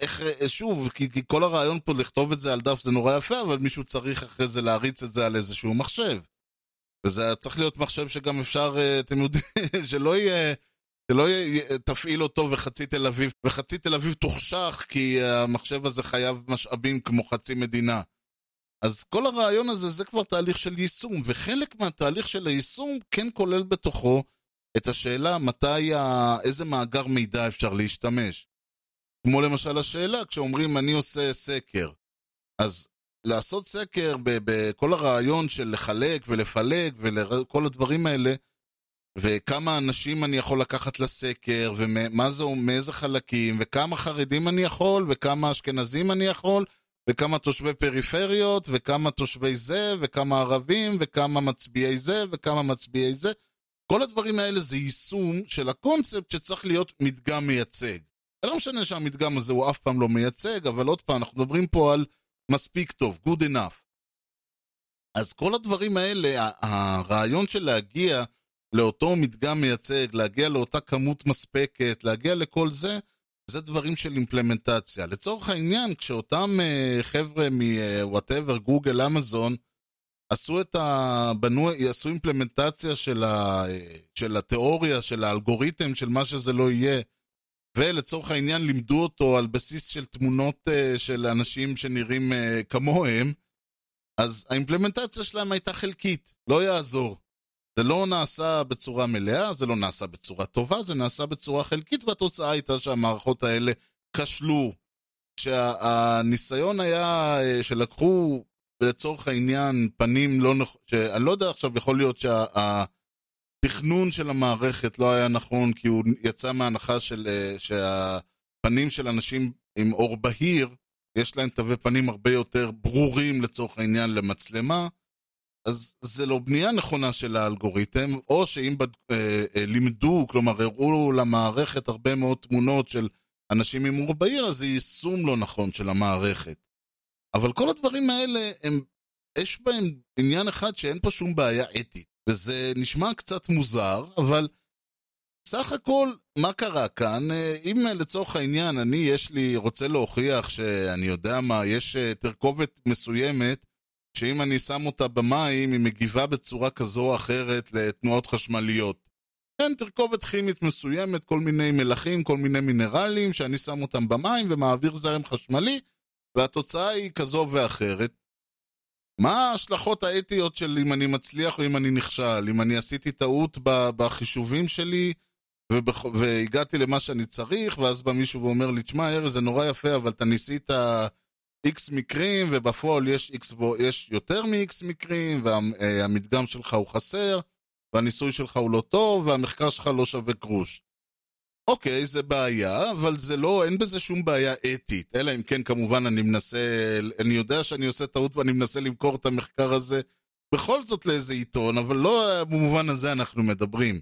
איך, שוב, כי, כי כל הרעיון פה לכתוב את זה על דף זה נורא יפה, אבל מישהו צריך אחרי זה להריץ את זה על איזשהו מחשב. וזה צריך להיות מחשב שגם אפשר, אה, אתם יודעים, שלא יהיה, שלא יהיה, תפעיל אותו וחצי תל אביב, וחצי תל אביב תוחשך, כי המחשב הזה חייב משאבים כמו חצי מדינה. אז כל הרעיון הזה זה כבר תהליך של יישום, וחלק מהתהליך של היישום כן כולל בתוכו את השאלה מתי, איזה מאגר מידע אפשר להשתמש. כמו למשל השאלה, כשאומרים אני עושה סקר. אז לעשות סקר בכל הרעיון של לחלק ולפלג וכל הדברים האלה, וכמה אנשים אני יכול לקחת לסקר, ומה זה, מאיזה חלקים, וכמה חרדים אני יכול, וכמה אשכנזים אני יכול, וכמה תושבי פריפריות, וכמה תושבי זה, וכמה ערבים, וכמה מצביעי זה, וכמה מצביעי זה. כל הדברים האלה זה יישום של הקונספט שצריך להיות מדגם מייצג. לא משנה שהמדגם הזה הוא אף פעם לא מייצג, אבל עוד פעם, אנחנו מדברים פה על מספיק טוב, good enough. אז כל הדברים האלה, הרעיון של להגיע לאותו מדגם מייצג, להגיע לאותה כמות מספקת, להגיע לכל זה, זה דברים של אימפלמנטציה. לצורך העניין, כשאותם uh, חבר'ה מוואטאבר, גוגל, אמזון, עשו את ה... בנו, עשו אימפלמנטציה של, ה... של התיאוריה, של האלגוריתם, של מה שזה לא יהיה, ולצורך העניין לימדו אותו על בסיס של תמונות uh, של אנשים שנראים uh, כמוהם, אז האימפלמנטציה שלהם הייתה חלקית, לא יעזור. זה לא נעשה בצורה מלאה, זה לא נעשה בצורה טובה, זה נעשה בצורה חלקית, והתוצאה הייתה שהמערכות האלה כשלו. שהניסיון היה שלקחו לצורך העניין פנים לא נכון, שאני לא יודע עכשיו, יכול להיות שהתכנון של המערכת לא היה נכון, כי הוא יצא מהנחה של, שהפנים של אנשים עם אור בהיר, יש להם תווי פנים הרבה יותר ברורים לצורך העניין למצלמה, אז זה לא בנייה נכונה של האלגוריתם, או שאם בד... אה, אה, לימדו, כלומר הראו למערכת הרבה מאוד תמונות של אנשים עם אור בהיר, אז זה יישום לא נכון של המערכת. אבל כל הדברים האלה, הם, יש בהם עניין אחד שאין פה שום בעיה אתית, וזה נשמע קצת מוזר, אבל סך הכל, מה קרה כאן? אה, אם לצורך העניין, אני, יש לי, רוצה להוכיח שאני יודע מה, יש אה, תרכובת מסוימת, שאם אני שם אותה במים, היא מגיבה בצורה כזו או אחרת לתנועות חשמליות. כן, תרכובת כימית מסוימת, כל מיני מלחים, כל מיני מינרלים, שאני שם אותם במים ומעביר זרם חשמלי, והתוצאה היא כזו ואחרת. מה ההשלכות האתיות של אם אני מצליח או אם אני נכשל? אם אני עשיתי טעות בחישובים שלי ובח... והגעתי למה שאני צריך, ואז בא מישהו ואומר לי, תשמע, ארז, זה נורא יפה, אבל אתה ניסית איקס מקרים, ובפועל יש, X, יש יותר מ-X מקרים, והמדגם שלך הוא חסר, והניסוי שלך הוא לא טוב, והמחקר שלך לא שווה גרוש. אוקיי, זה בעיה, אבל זה לא, אין בזה שום בעיה אתית. אלא אם כן, כמובן, אני מנסה, אני יודע שאני עושה טעות ואני מנסה למכור את המחקר הזה בכל זאת לאיזה עיתון, אבל לא במובן הזה אנחנו מדברים.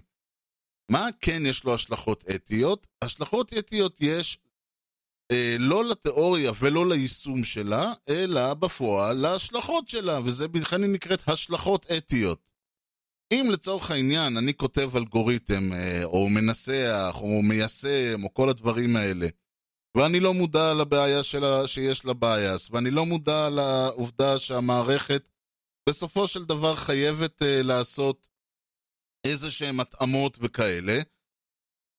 מה כן יש לו השלכות אתיות? השלכות אתיות יש אה, לא לתיאוריה ולא ליישום שלה, אלא בפועל להשלכות שלה, וזה בכלל נקראת השלכות אתיות. אם לצורך העניין אני כותב אלגוריתם, אה, או מנסח, או מיישם, או כל הדברים האלה, ואני לא מודע לבעיה שלה, שיש לה בייס, ואני לא מודע לעובדה שהמערכת בסופו של דבר חייבת uh, לעשות איזה שהן התאמות וכאלה,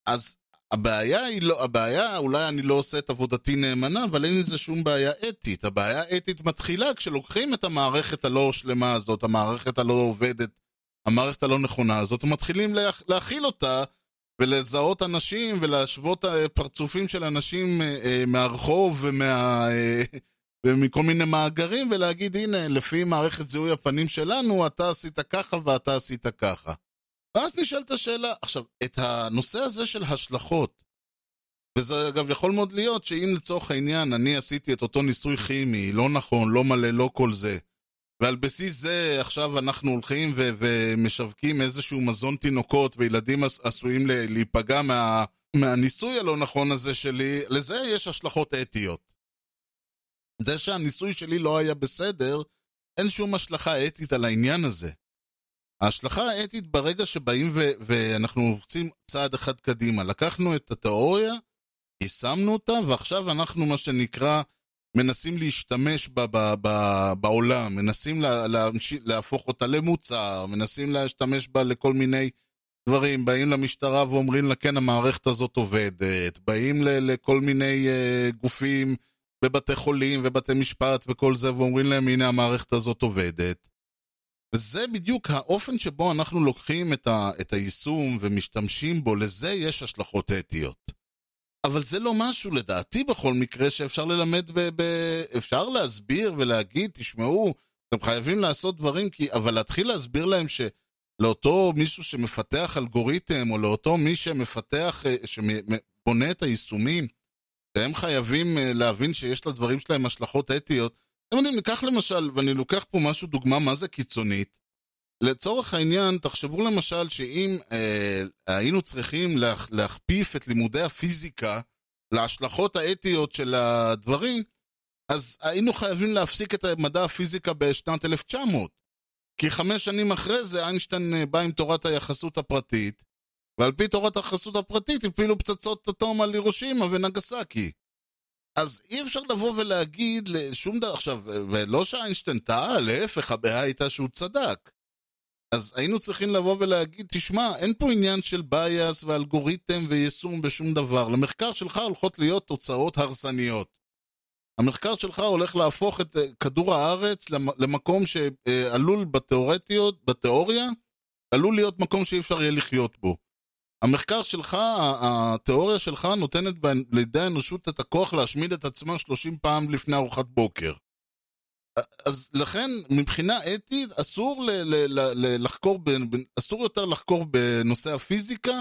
אז הבעיה היא לא, הבעיה, אולי אני לא עושה את עבודתי נאמנה, אבל אין לזה שום בעיה אתית. הבעיה האתית מתחילה כשלוקחים את המערכת הלא שלמה הזאת, המערכת הלא עובדת, המערכת הלא נכונה הזאת, ומתחילים להכ... להכיל אותה ולזהות אנשים ולהשוות אה, פרצופים של אנשים אה, אה, מהרחוב ומה... ומכל מיני מאגרים ולהגיד הנה לפי מערכת זיהוי הפנים שלנו אתה עשית ככה ואתה עשית ככה. ואז נשאלת השאלה, עכשיו, את הנושא הזה של השלכות, וזה אגב יכול מאוד להיות שאם לצורך העניין אני עשיתי את אותו ניסוי כימי, לא נכון, לא מלא, לא כל זה, ועל בסיס זה עכשיו אנחנו הולכים ו- ומשווקים איזשהו מזון תינוקות וילדים עשויים להיפגע מה- מהניסוי הלא נכון הזה שלי, לזה יש השלכות אתיות. זה שהניסוי שלי לא היה בסדר, אין שום השלכה אתית על העניין הזה. ההשלכה האתית ברגע שבאים ו- ואנחנו רוצים צעד אחד קדימה. לקחנו את התיאוריה, יישמנו אותה, ועכשיו אנחנו מה שנקרא מנסים להשתמש בה ב- ב- בעולם, מנסים לה- להמש... להפוך אותה למוצר, מנסים להשתמש בה לכל מיני דברים. באים למשטרה ואומרים לה, כן, המערכת הזאת עובדת. באים ל- לכל מיני uh, גופים בבתי חולים ובתי משפט וכל זה, ואומרים להם, הנה המערכת הזאת עובדת. וזה בדיוק האופן שבו אנחנו לוקחים את, ה, את היישום ומשתמשים בו, לזה יש השלכות אתיות. אבל זה לא משהו, לדעתי בכל מקרה, שאפשר ללמד, ב, ב, אפשר להסביר ולהגיד, תשמעו, אתם חייבים לעשות דברים, כי, אבל להתחיל להסביר להם ש... לאותו מישהו שמפתח אלגוריתם, או לאותו מי שמפתח, אה, שבונה את היישומים, שהם חייבים אה, להבין שיש לדברים שלהם השלכות אתיות. אתם יודעים, ניקח למשל, ואני לוקח פה משהו, דוגמה מה זה קיצונית. לצורך העניין, תחשבו למשל שאם אה, היינו צריכים לה, להכפיף את לימודי הפיזיקה להשלכות האתיות של הדברים, אז היינו חייבים להפסיק את מדע הפיזיקה בשנת 1900. כי חמש שנים אחרי זה איינשטיין אה, בא עם תורת היחסות הפרטית, ועל פי תורת היחסות הפרטית הפילו פצצות אטום על הירושימה ונגסקי. אז אי אפשר לבוא ולהגיד לשום דבר, עכשיו, ולא שאיינשטיין טעה, להפך, הבעיה הייתה שהוא צדק. אז היינו צריכים לבוא ולהגיד, תשמע, אין פה עניין של בייס ואלגוריתם ויישום בשום דבר. למחקר שלך הולכות להיות תוצאות הרסניות. המחקר שלך הולך להפוך את אה, כדור הארץ למקום שעלול בתיאורטיות, בתיאוריה, עלול להיות מקום שאי אפשר יהיה לחיות בו. המחקר שלך, התיאוריה שלך נותנת לידי האנושות את הכוח להשמיד את עצמה 30 פעם לפני ארוחת בוקר. אז לכן, מבחינה אתית, אסור ל- ל- ל- לחקור, ב- אסור יותר לחקור בנושא הפיזיקה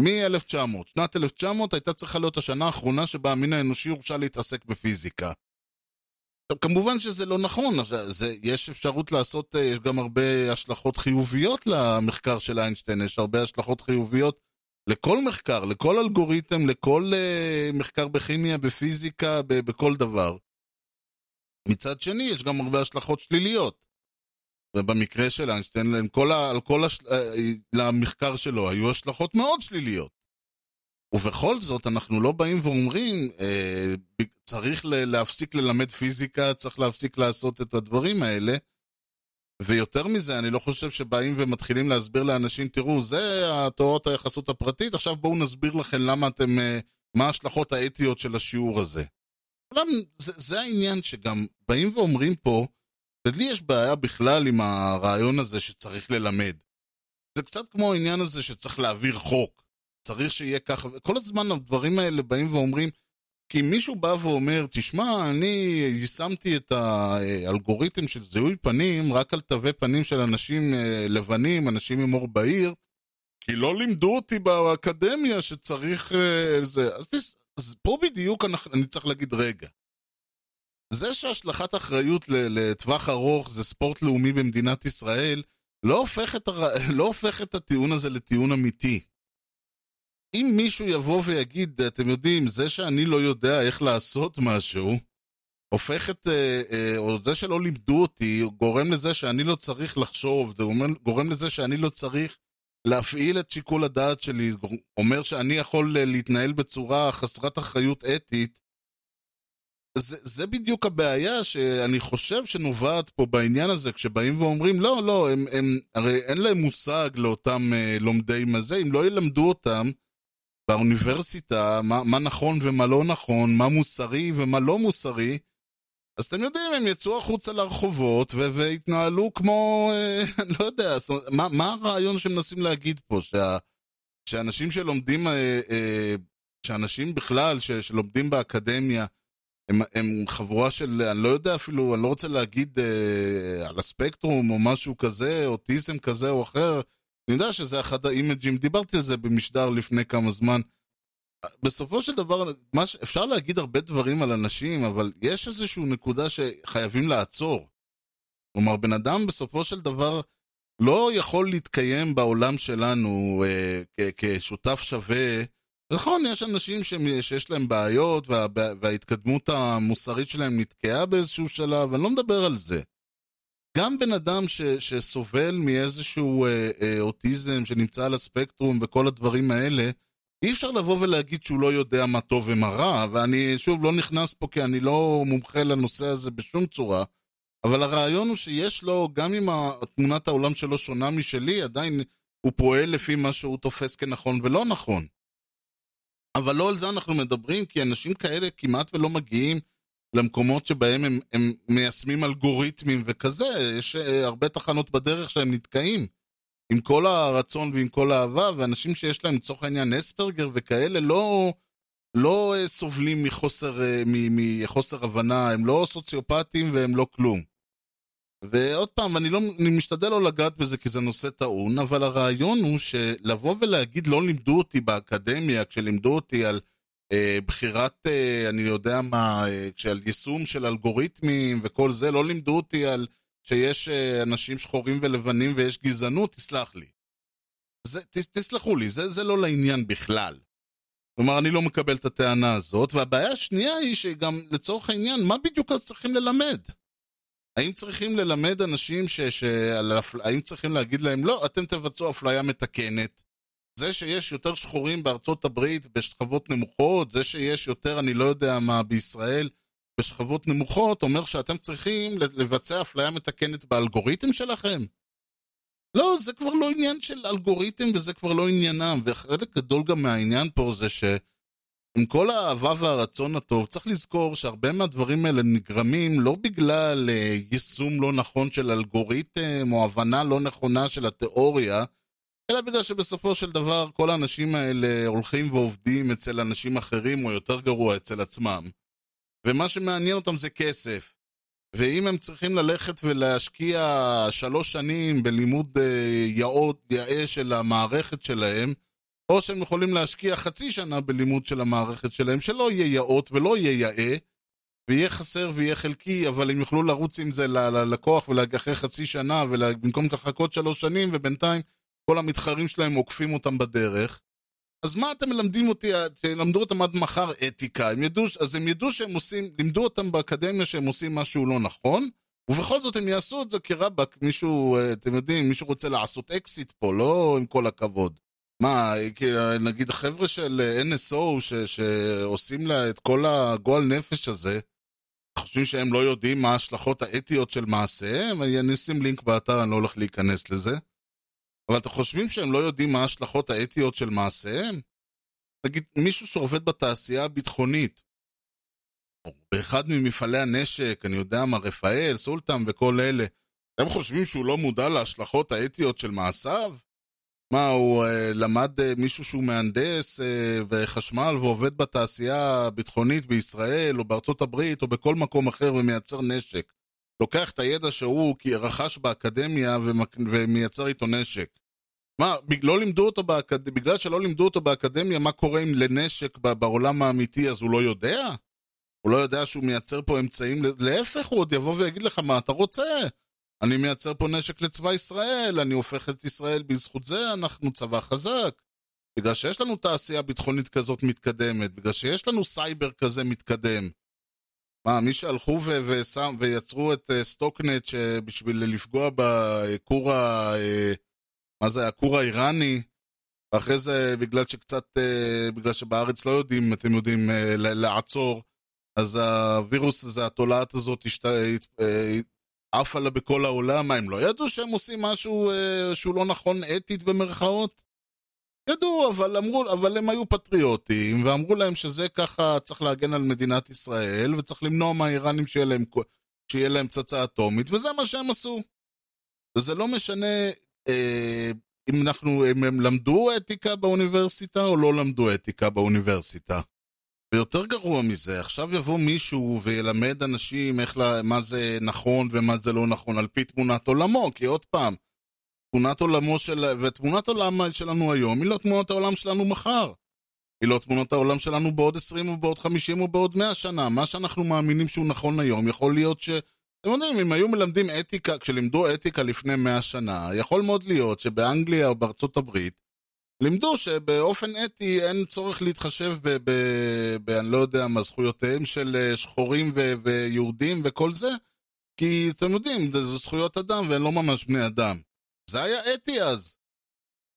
מ-1900. שנת 1900 הייתה צריכה להיות השנה האחרונה שבה המין האנושי הורשה להתעסק בפיזיקה. כמובן שזה לא נכון, זה, יש אפשרות לעשות, אה, יש גם הרבה השלכות חיוביות למחקר של איינשטיין, יש הרבה השלכות חיוביות לכל מחקר, לכל אלגוריתם, לכל uh, מחקר בכימיה, בפיזיקה, ב- בכל דבר. מצד שני, יש גם הרבה השלכות שליליות. ובמקרה של איינשטיין, על כל, הש... אה, למחקר שלו היו השלכות מאוד שליליות. ובכל זאת, אנחנו לא באים ואומרים, אה, צריך להפסיק ללמד פיזיקה, צריך להפסיק לעשות את הדברים האלה. ויותר מזה, אני לא חושב שבאים ומתחילים להסביר לאנשים, תראו, זה התיאוריות היחסות הפרטית, עכשיו בואו נסביר לכם למה אתם, אה, מה ההשלכות האתיות של השיעור הזה. זה, זה העניין שגם באים ואומרים פה, ולי יש בעיה בכלל עם הרעיון הזה שצריך ללמד. זה קצת כמו העניין הזה שצריך להעביר חוק. צריך שיהיה ככה, כל הזמן הדברים האלה באים ואומרים, כי מישהו בא ואומר, תשמע, אני יישמתי את האלגוריתם של זיהוי פנים רק על תווי פנים של אנשים אה, לבנים, אנשים עם אור בהיר, כי לא לימדו אותי באקדמיה שצריך... אה, זה. אז, אז פה בדיוק אני צריך להגיד, רגע, זה שהשלכת אחריות לטווח ארוך זה ספורט לאומי במדינת ישראל, לא הופך, את הר... לא הופך את הטיעון הזה לטיעון אמיתי. אם מישהו יבוא ויגיד, אתם יודעים, זה שאני לא יודע איך לעשות משהו, הופך את, אה, אה, או זה שלא לימדו אותי, גורם לזה שאני לא צריך לחשוב, גורם לזה שאני לא צריך להפעיל את שיקול הדעת שלי, אומר שאני יכול אה, להתנהל בצורה חסרת אחריות אתית, זה, זה בדיוק הבעיה שאני חושב שנובעת פה בעניין הזה, כשבאים ואומרים, לא, לא, הם, הם, הרי אין להם מושג לאותם אה, לומדי מזה, אם לא ילמדו אותם באוניברסיטה מה, מה נכון ומה לא נכון, מה מוסרי ומה לא מוסרי, אז אתם יודעים, הם יצאו החוצה לרחובות והתנהלו כמו, אה, אני לא יודע, אומרת, מה, מה הרעיון שמנסים להגיד פה? שה, שאנשים שלומדים, אה, אה, שאנשים בכלל ש- שלומדים באקדמיה, הם, הם חבורה של, אני לא יודע אפילו, אני לא רוצה להגיד אה, על הספקטרום או משהו כזה, אוטיזם כזה או אחר. אני יודע שזה אחד האימג'ים, דיברתי על זה במשדר לפני כמה זמן. בסופו של דבר, ש... אפשר להגיד הרבה דברים על אנשים, אבל יש איזושהי נקודה שחייבים לעצור. כלומר, בן אדם בסופו של דבר לא יכול להתקיים בעולם שלנו אה, כ- כשותף שווה נכון, יש אנשים שיש להם בעיות וה, וההתקדמות המוסרית שלהם נתקעה באיזשהו שלב, אני לא מדבר על זה. גם בן אדם ש, שסובל מאיזשהו אה, אה, אוטיזם שנמצא על הספקטרום וכל הדברים האלה, אי אפשר לבוא ולהגיד שהוא לא יודע מה טוב ומה רע, ואני שוב לא נכנס פה כי אני לא מומחה לנושא הזה בשום צורה, אבל הרעיון הוא שיש לו, גם אם תמונת העולם שלו שונה משלי, עדיין הוא פועל לפי מה שהוא תופס כנכון ולא נכון. אבל לא על זה אנחנו מדברים, כי אנשים כאלה כמעט ולא מגיעים למקומות שבהם הם, הם מיישמים אלגוריתמים וכזה, יש אה, הרבה תחנות בדרך שהם נתקעים. עם כל הרצון ועם כל האהבה, ואנשים שיש להם לצורך העניין אספרגר וכאלה לא, לא אה, סובלים מחוסר, אה, מחוסר הבנה, הם לא סוציופטים והם לא כלום. ועוד פעם, אני, לא, אני משתדל לא לגעת בזה כי זה נושא טעון, אבל הרעיון הוא שלבוא ולהגיד לא לימדו אותי באקדמיה, כשלימדו אותי על אה, בחירת, אה, אני יודע מה, אה, על יישום של אלגוריתמים וכל זה, לא לימדו אותי על שיש אה, אנשים שחורים ולבנים ויש גזענות, תסלח לי. זה, ת, תסלחו לי, זה, זה לא לעניין בכלל. כלומר, אני לא מקבל את הטענה הזאת, והבעיה השנייה היא שגם לצורך העניין, מה בדיוק צריכים ללמד? האם צריכים ללמד אנשים ש... ש... האם צריכים להגיד להם, לא, אתם תבצעו אפליה מתקנת? זה שיש יותר שחורים בארצות הברית בשכבות נמוכות, זה שיש יותר, אני לא יודע מה, בישראל בשכבות נמוכות, אומר שאתם צריכים לבצע אפליה מתקנת באלגוריתם שלכם? לא, זה כבר לא עניין של אלגוריתם וזה כבר לא עניינם, וחלק גדול גם מהעניין פה זה ש... עם כל האהבה והרצון הטוב, צריך לזכור שהרבה מהדברים האלה נגרמים לא בגלל אה, יישום לא נכון של אלגוריתם או הבנה לא נכונה של התיאוריה, אלא בגלל שבסופו של דבר כל האנשים האלה הולכים ועובדים אצל אנשים אחרים, או יותר גרוע, אצל עצמם. ומה שמעניין אותם זה כסף. ואם הם צריכים ללכת ולהשקיע שלוש שנים בלימוד אה, יאות, יאה של המערכת שלהם, או שהם יכולים להשקיע חצי שנה בלימוד של המערכת שלהם, שלא יהיה יאות ולא יהיה יאה, ויהיה חסר ויהיה חלקי, אבל הם יוכלו לרוץ עם זה ללקוח ולאחרי חצי שנה, ובמקום לחכות שלוש שנים, ובינתיים כל המתחרים שלהם עוקפים אותם בדרך. אז מה אתם מלמדים אותי, תלמדו אותם עד מחר אתיקה, הם ידעו, אז הם ידעו שהם עושים, לימדו אותם באקדמיה שהם עושים משהו לא נכון, ובכל זאת הם יעשו את זה כי רבאק, מישהו, אתם יודעים, מישהו רוצה לעשות אקזיט פה, לא עם כל הכבוד. מה, נגיד החבר'ה של NSO ש, שעושים לה את כל הגועל נפש הזה, חושבים שהם לא יודעים מה ההשלכות האתיות של מעשיהם? אני אשים לינק באתר, אני לא הולך להיכנס לזה. אבל אתם חושבים שהם לא יודעים מה ההשלכות האתיות של מעשיהם? נגיד, מישהו שעובד בתעשייה הביטחונית, או באחד ממפעלי הנשק, אני יודע מה, רפאל, סולטן וכל אלה, אתם חושבים שהוא לא מודע להשלכות האתיות של מעשיו? מה, הוא אה, למד אה, מישהו שהוא מהנדס אה, וחשמל ועובד בתעשייה הביטחונית בישראל או בארצות הברית או בכל מקום אחר ומייצר נשק. לוקח את הידע שהוא רכש באקדמיה ומייצר איתו נשק. מה, לא לימדו אותו באקד... בגלל שלא לימדו אותו באקדמיה מה קורה עם לנשק בעולם האמיתי אז הוא לא יודע? הוא לא יודע שהוא מייצר פה אמצעים, להפך הוא עוד יבוא ויגיד לך מה אתה רוצה? אני מייצר פה נשק לצבא ישראל, אני הופך את ישראל, בזכות זה אנחנו צבא חזק. בגלל שיש לנו תעשייה ביטחונית כזאת מתקדמת, בגלל שיש לנו סייבר כזה מתקדם. מה, מי שהלכו ו- ושם, ויצרו את uh, סטוקנט שבשביל לפגוע בכור ה... Uh, מה זה, הכור האיראני, ואחרי זה בגלל שקצת, uh, בגלל שבארץ לא יודעים, אתם יודעים, uh, לעצור, אז הווירוס הזה, התולעת הזאת, uh, עפה לה בכל העולם, מה, הם לא ידעו שהם עושים משהו אה, שהוא לא נכון אתית במרכאות? ידעו, אבל אמרו, אבל הם היו פטריוטים, ואמרו להם שזה ככה צריך להגן על מדינת ישראל, וצריך למנוע מהאיראנים שיהיה להם, שיהיה להם פצצה אטומית, וזה מה שהם עשו. וזה לא משנה אה, אם אנחנו, אם הם למדו אתיקה באוניברסיטה או לא למדו אתיקה באוניברסיטה. ויותר גרוע מזה, עכשיו יבוא מישהו וילמד אנשים איך, לה, מה זה נכון ומה זה לא נכון על פי תמונת עולמו, כי עוד פעם, תמונת עולמו של... ותמונת העולם שלנו היום היא לא תמונת העולם שלנו מחר. היא לא תמונת העולם שלנו בעוד 20 או בעוד 50 או בעוד 100 שנה. מה שאנחנו מאמינים שהוא נכון היום, יכול להיות ש... אתם יודעים, אם היו מלמדים אתיקה, כשלימדו אתיקה לפני 100 שנה, יכול מאוד להיות שבאנגליה או בארצות הברית, לימדו שבאופן אתי אין צורך להתחשב ב... ב, ב אני לא יודע מה, זכויותיהם של אה, שחורים ו, ויהודים וכל זה, כי אתם יודעים, זה, זה זכויות אדם והם לא ממש בני אדם. זה היה אתי אז.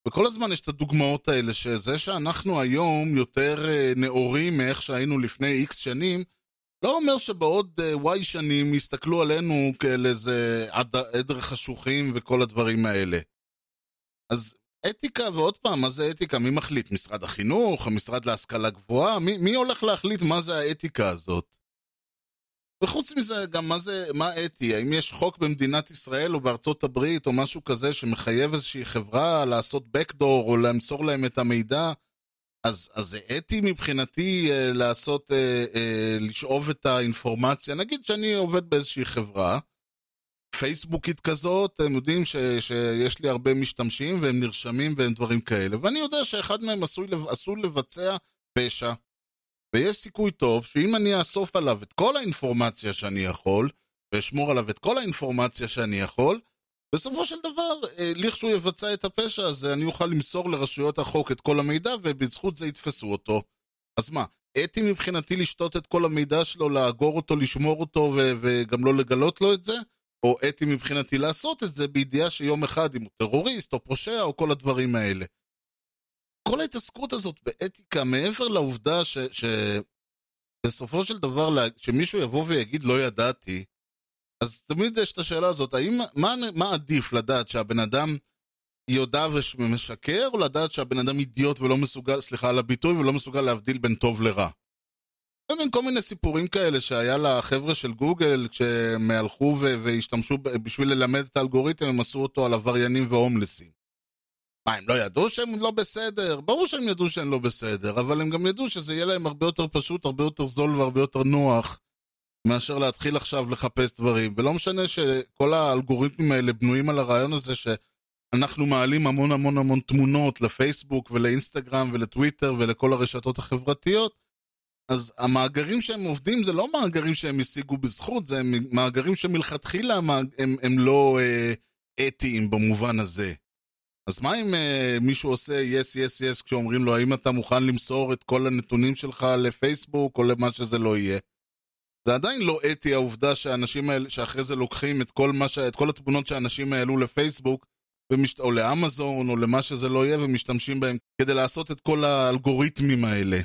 וכל הזמן יש את הדוגמאות האלה, שזה שאנחנו היום יותר אה, נאורים מאיך שהיינו לפני איקס שנים, לא אומר שבעוד וואי אה, שנים יסתכלו עלינו כאל איזה עדר חשוכים וכל הדברים האלה. אז אתיקה, ועוד פעם, מה זה אתיקה? מי מחליט? משרד החינוך? המשרד להשכלה גבוהה? מי, מי הולך להחליט מה זה האתיקה הזאת? וחוץ מזה, גם מה זה, מה אתי? האם יש חוק במדינת ישראל או בארצות הברית או משהו כזה שמחייב איזושהי חברה לעשות backdoor או למסור להם את המידע? אז, זה אתי מבחינתי אה, לעשות, אה, אה, לשאוב את האינפורמציה. נגיד שאני עובד באיזושהי חברה, פייסבוקית כזאת, הם יודעים ש, שיש לי הרבה משתמשים והם נרשמים והם דברים כאלה. ואני יודע שאחד מהם עשוי, עשוי לבצע פשע. ויש סיכוי טוב שאם אני אאסוף עליו את כל האינפורמציה שאני יכול, ואשמור עליו את כל האינפורמציה שאני יכול, בסופו של דבר, אה, לכשהוא יבצע את הפשע הזה, אני אוכל למסור לרשויות החוק את כל המידע, ובזכות זה יתפסו אותו. אז מה, אתי מבחינתי לשתות את כל המידע שלו, לאגור אותו, לשמור אותו, וגם לא לגלות לו את זה? או אתי מבחינתי לעשות את זה בידיעה שיום אחד אם הוא טרוריסט או פושע או כל הדברים האלה. כל ההתעסקות הזאת באתיקה, מעבר לעובדה שבסופו ש... של דבר, שמישהו יבוא ויגיד לא ידעתי, אז תמיד יש את השאלה הזאת, האם, מה, מה עדיף לדעת שהבן אדם יודע ומשקר, או לדעת שהבן אדם אידיוט ולא מסוגל, סליחה על הביטוי, ולא מסוגל להבדיל בין טוב לרע? כל מיני סיפורים כאלה שהיה לחבר'ה של גוגל, כשהם הלכו והשתמשו בשביל ללמד את האלגוריתם, הם עשו אותו על עבריינים והומלסים. מה, הם לא ידעו שהם לא בסדר? ברור שהם ידעו שהם לא בסדר, אבל הם גם ידעו שזה יהיה להם הרבה יותר פשוט, הרבה יותר זול והרבה יותר נוח מאשר להתחיל עכשיו לחפש דברים. ולא משנה שכל האלגוריתמים האלה בנויים על הרעיון הזה שאנחנו מעלים המון המון המון תמונות לפייסבוק ולאינסטגרם ולטוויטר ולכל הרשתות החברתיות, אז המאגרים שהם עובדים זה לא מאגרים שהם השיגו בזכות, זה מאגרים שמלכתחילה הם, הם, הם לא אה, אתיים במובן הזה. אז מה אם אה, מישהו עושה yes, yes, yes כשאומרים לו האם אתה מוכן למסור את כל הנתונים שלך לפייסבוק או למה שזה לא יהיה? זה עדיין לא אתי העובדה שהאנשים האלה, שאחרי זה לוקחים את כל, ש... את כל התמונות שהאנשים העלו לפייסבוק ומש... או לאמזון או למה שזה לא יהיה ומשתמשים בהם כדי לעשות את כל האלגוריתמים האלה.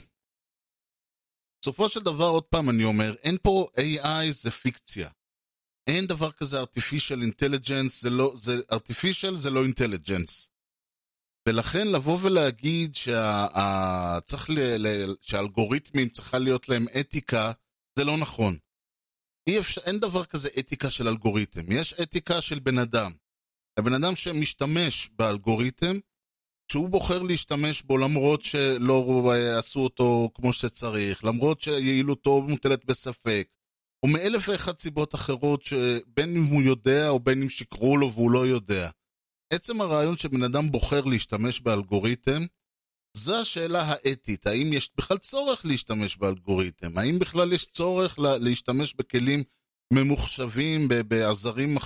בסופו של דבר, עוד פעם אני אומר, אין פה AI זה פיקציה. אין דבר כזה artificial intelligence, זה לא, זה artificial זה לא intelligence. ולכן לבוא ולהגיד שה, ה, צריך ל, ל, שהאלגוריתמים צריכה להיות להם אתיקה, זה לא נכון. אי אפשר, אין דבר כזה אתיקה של אלגוריתם, יש אתיקה של בן אדם. הבן אדם שמשתמש באלגוריתם, שהוא בוחר להשתמש בו למרות שלא עשו אותו כמו שצריך, למרות שיעילותו מוטלת בספק, או מאלף ואחת סיבות אחרות שבין אם הוא יודע או בין אם שיקרו לו והוא לא יודע. עצם הרעיון שבן אדם בוחר להשתמש באלגוריתם, זו השאלה האתית, האם יש בכלל צורך להשתמש באלגוריתם? האם בכלל יש צורך להשתמש בכלים ממוחשבים, בעזרים,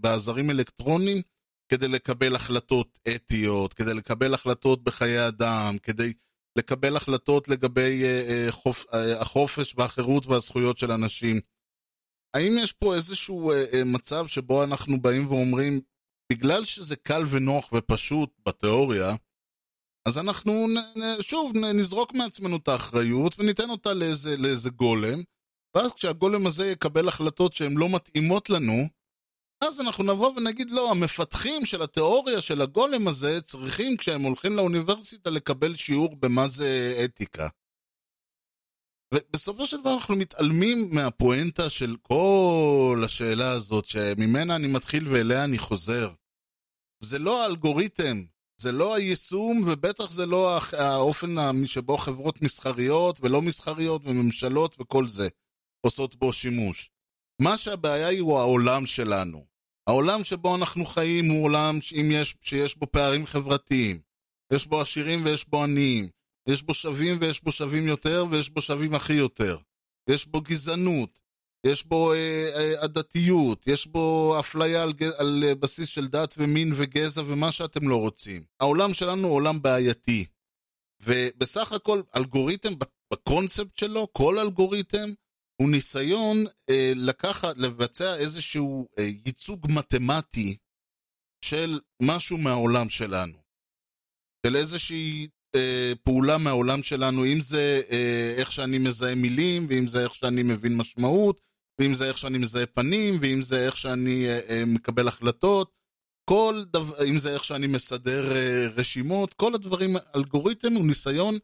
בעזרים אלקטרוניים? כדי לקבל החלטות אתיות, כדי לקבל החלטות בחיי אדם, כדי לקבל החלטות לגבי uh, חופ, uh, החופש והחירות והזכויות של אנשים. האם יש פה איזשהו מצב שבו אנחנו באים ואומרים, בגלל שזה קל ונוח ופשוט בתיאוריה, אז אנחנו נ, נ, שוב נזרוק מעצמנו את האחריות וניתן אותה לאיזה, לאיזה גולם, ואז כשהגולם הזה יקבל החלטות שהן לא מתאימות לנו, אז אנחנו נבוא ונגיד, לא, המפתחים של התיאוריה של הגולם הזה צריכים, כשהם הולכים לאוניברסיטה, לקבל שיעור במה זה אתיקה. ובסופו של דבר אנחנו מתעלמים מהפואנטה של כל השאלה הזאת, שממנה אני מתחיל ואליה אני חוזר. זה לא האלגוריתם, זה לא היישום, ובטח זה לא האופן שבו חברות מסחריות ולא מסחריות וממשלות וכל זה עושות בו שימוש. מה שהבעיה היא הוא העולם שלנו. העולם שבו אנחנו חיים הוא עולם שאם יש, שיש בו פערים חברתיים. יש בו עשירים ויש בו עניים. יש בו שווים ויש בו שווים יותר ויש בו שווים הכי יותר. יש בו גזענות. יש בו אה, אה. יש בו אפליה על, על אה, בסיס של דת ומין וגזע ומה שאתם לא רוצים. העולם שלנו הוא עולם בעייתי. ובסך הכל אלגוריתם בקונספט שלו, כל אלגוריתם, הוא ניסיון אה, לקחת, לבצע איזשהו אה, ייצוג מתמטי של משהו מהעולם שלנו. של איזושהי אה, פעולה מהעולם שלנו, אם זה אה, איך שאני מזהה מילים, ואם זה איך שאני מבין משמעות, ואם זה איך שאני מזהה פנים, ואם זה איך שאני אה, אה, מקבל החלטות, כל דבר, אם זה איך שאני מסדר אה, רשימות, כל הדברים, אלגוריתם הוא ניסיון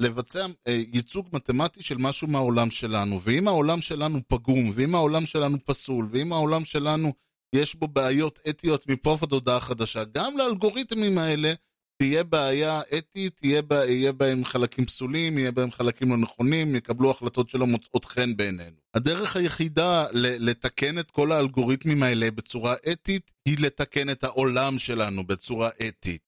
לבצע ייצוג מתמטי של משהו מהעולם שלנו. ואם העולם שלנו פגום, ואם העולם שלנו פסול, ואם העולם שלנו יש בו בעיות אתיות מפה ועד הודעה חדשה, גם לאלגוריתמים האלה תהיה בעיה אתית, יהיה, בה, יהיה בהם חלקים פסולים, יהיה בהם חלקים לא נכונים, יקבלו החלטות שלא מוצאות חן בעינינו. הדרך היחידה לתקן את כל האלגוריתמים האלה בצורה אתית, היא לתקן את העולם שלנו בצורה אתית.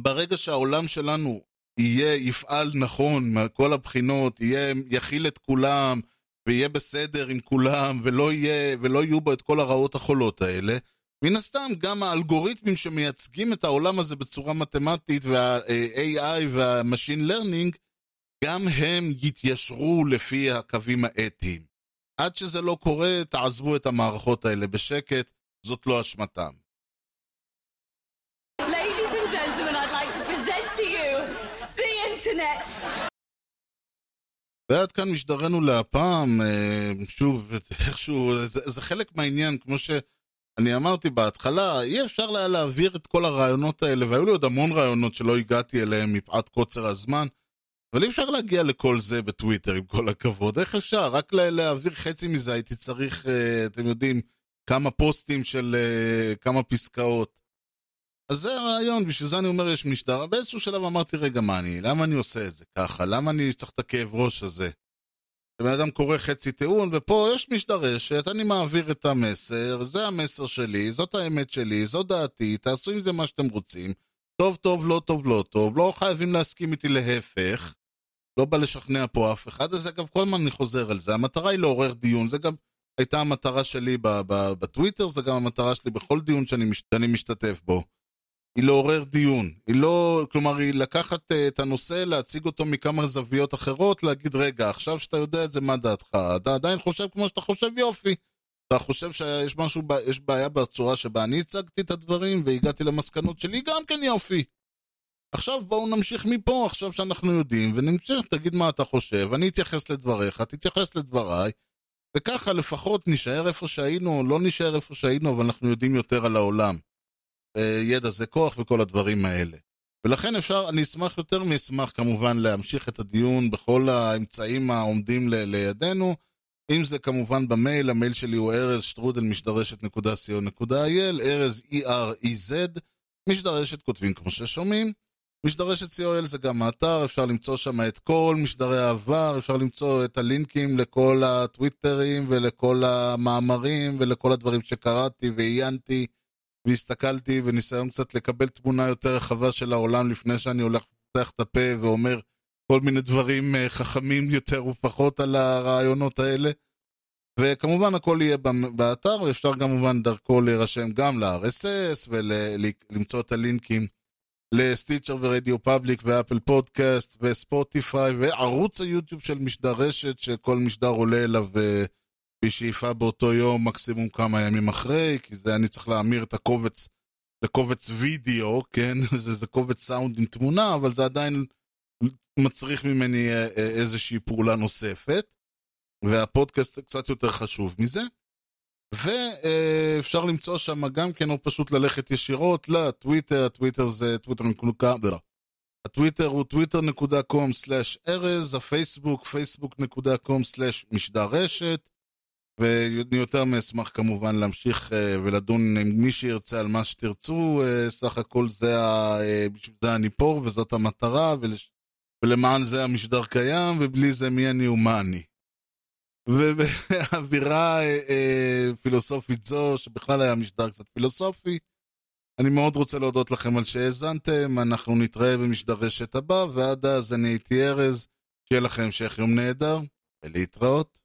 ברגע שהעולם שלנו יהיה, יפעל נכון מכל הבחינות, יהיה, יכיל את כולם, ויהיה בסדר עם כולם, ולא, יהיה, ולא יהיו בו את כל הרעות החולות האלה, מן הסתם גם האלגוריתמים שמייצגים את העולם הזה בצורה מתמטית, וה-AI וה-Machine Learning, גם הם יתיישרו לפי הקווים האתיים. עד שזה לא קורה, תעזבו את המערכות האלה בשקט, זאת לא אשמתם. ועד כאן משדרנו להפעם, אה, שוב, איכשהו, זה, זה חלק מהעניין, כמו שאני אמרתי בהתחלה, אי אפשר היה להעביר את כל הרעיונות האלה, והיו לי עוד המון רעיונות שלא הגעתי אליהם מפאת קוצר הזמן, אבל אי אפשר להגיע לכל זה בטוויטר, עם כל הכבוד. איך אפשר? רק להעביר חצי מזה הייתי צריך, אה, אתם יודעים, כמה פוסטים של אה, כמה פסקאות. אז זה הרעיון, בשביל זה אני אומר יש משטר. באיזשהו שלב אמרתי, רגע, מה אני, למה אני עושה את זה ככה? למה אני צריך את הכאב ראש הזה? בן אדם קורא חצי טיעון, ופה יש משדרשת, אני מעביר את המסר, זה המסר שלי, זאת האמת שלי, זאת דעתי, תעשו עם זה מה שאתם רוצים. טוב, טוב, לא טוב, לא טוב, לא חייבים להסכים איתי להפך. לא בא לשכנע פה אף אחד, אז אגב, כל הזמן אני חוזר על זה. המטרה היא לעורר דיון, זה גם הייתה המטרה שלי בטוויטר, זה גם המטרה שלי בכל דיון שאני, שאני משתתף בו. היא לעורר דיון. היא לא, כלומר, היא לקחת uh, את הנושא, להציג אותו מכמה זוויות אחרות, להגיד, רגע, עכשיו שאתה יודע את זה, מה דעתך? אתה עדיין חושב כמו שאתה חושב, יופי. אתה חושב שיש משהו, יש בעיה בצורה שבה אני הצגתי את הדברים, והגעתי למסקנות שלי, גם כן יופי. עכשיו בואו נמשיך מפה, עכשיו שאנחנו יודעים, ונמשך, תגיד מה אתה חושב, אני אתייחס לדבריך, תתייחס לדבריי, וככה לפחות נישאר איפה שהיינו, לא נישאר איפה שהיינו, אבל אנחנו יודעים יותר על העולם. אה, ידע זה כוח וכל הדברים האלה. ולכן אפשר, אני אשמח יותר מאשמח כמובן להמשיך את הדיון בכל האמצעים העומדים ל- לידינו, אם זה כמובן במייל, המייל שלי הוא ארז שטרודל משדרשת.co.il, ארז E-R-E-Z, משדרשת כותבים כמו ששומעים. משדרשת co.il זה גם האתר, אפשר למצוא שם את כל משדרי העבר, אפשר למצוא את הלינקים לכל הטוויטרים ולכל המאמרים ולכל הדברים שקראתי ועיינתי. והסתכלתי וניסיון קצת לקבל תמונה יותר רחבה של העולם לפני שאני הולך לפתח את הפה ואומר כל מיני דברים אה, חכמים יותר ופחות על הרעיונות האלה. וכמובן הכל יהיה באתר, ואפשר כמובן דרכו להירשם גם ל-RSS ולמצוא את הלינקים לסטיצ'ר ורדיו פאבליק ואפל פודקאסט וספוטיפיי וערוץ היוטיוב של משדר רשת שכל משדר עולה אליו אה, בשאיפה באותו יום, מקסימום כמה ימים אחרי, כי זה אני צריך להמיר את הקובץ לקובץ וידאו, כן? זה, זה קובץ סאונד עם תמונה, אבל זה עדיין מצריך ממני אה, אה, איזושהי פעולה נוספת, והפודקאסט קצת יותר חשוב מזה. ואפשר למצוא שם גם כן, או פשוט ללכת ישירות לטוויטר, הטוויטר זה טוויטר נקודה, הטוויטר הוא twitter.com/ארז, הפייסבוק, facebook.com/משדר רשת, ואני יותר מאשמח כמובן להמשיך uh, ולדון עם מי שירצה על מה שתרצו, uh, סך הכל זה, ה, uh, בשביל זה אני פה וזאת המטרה, ולש, ולמען זה המשדר קיים, ובלי זה מי אני ומה אני. ובאווירה פילוסופית זו, שבכלל היה משדר קצת פילוסופי, אני מאוד רוצה להודות לכם על שהאזנתם, אנחנו נתראה במשדר רשת הבא, ועד אז אני הייתי ארז, שיהיה לכם המשך יום נהדר, ולהתראות.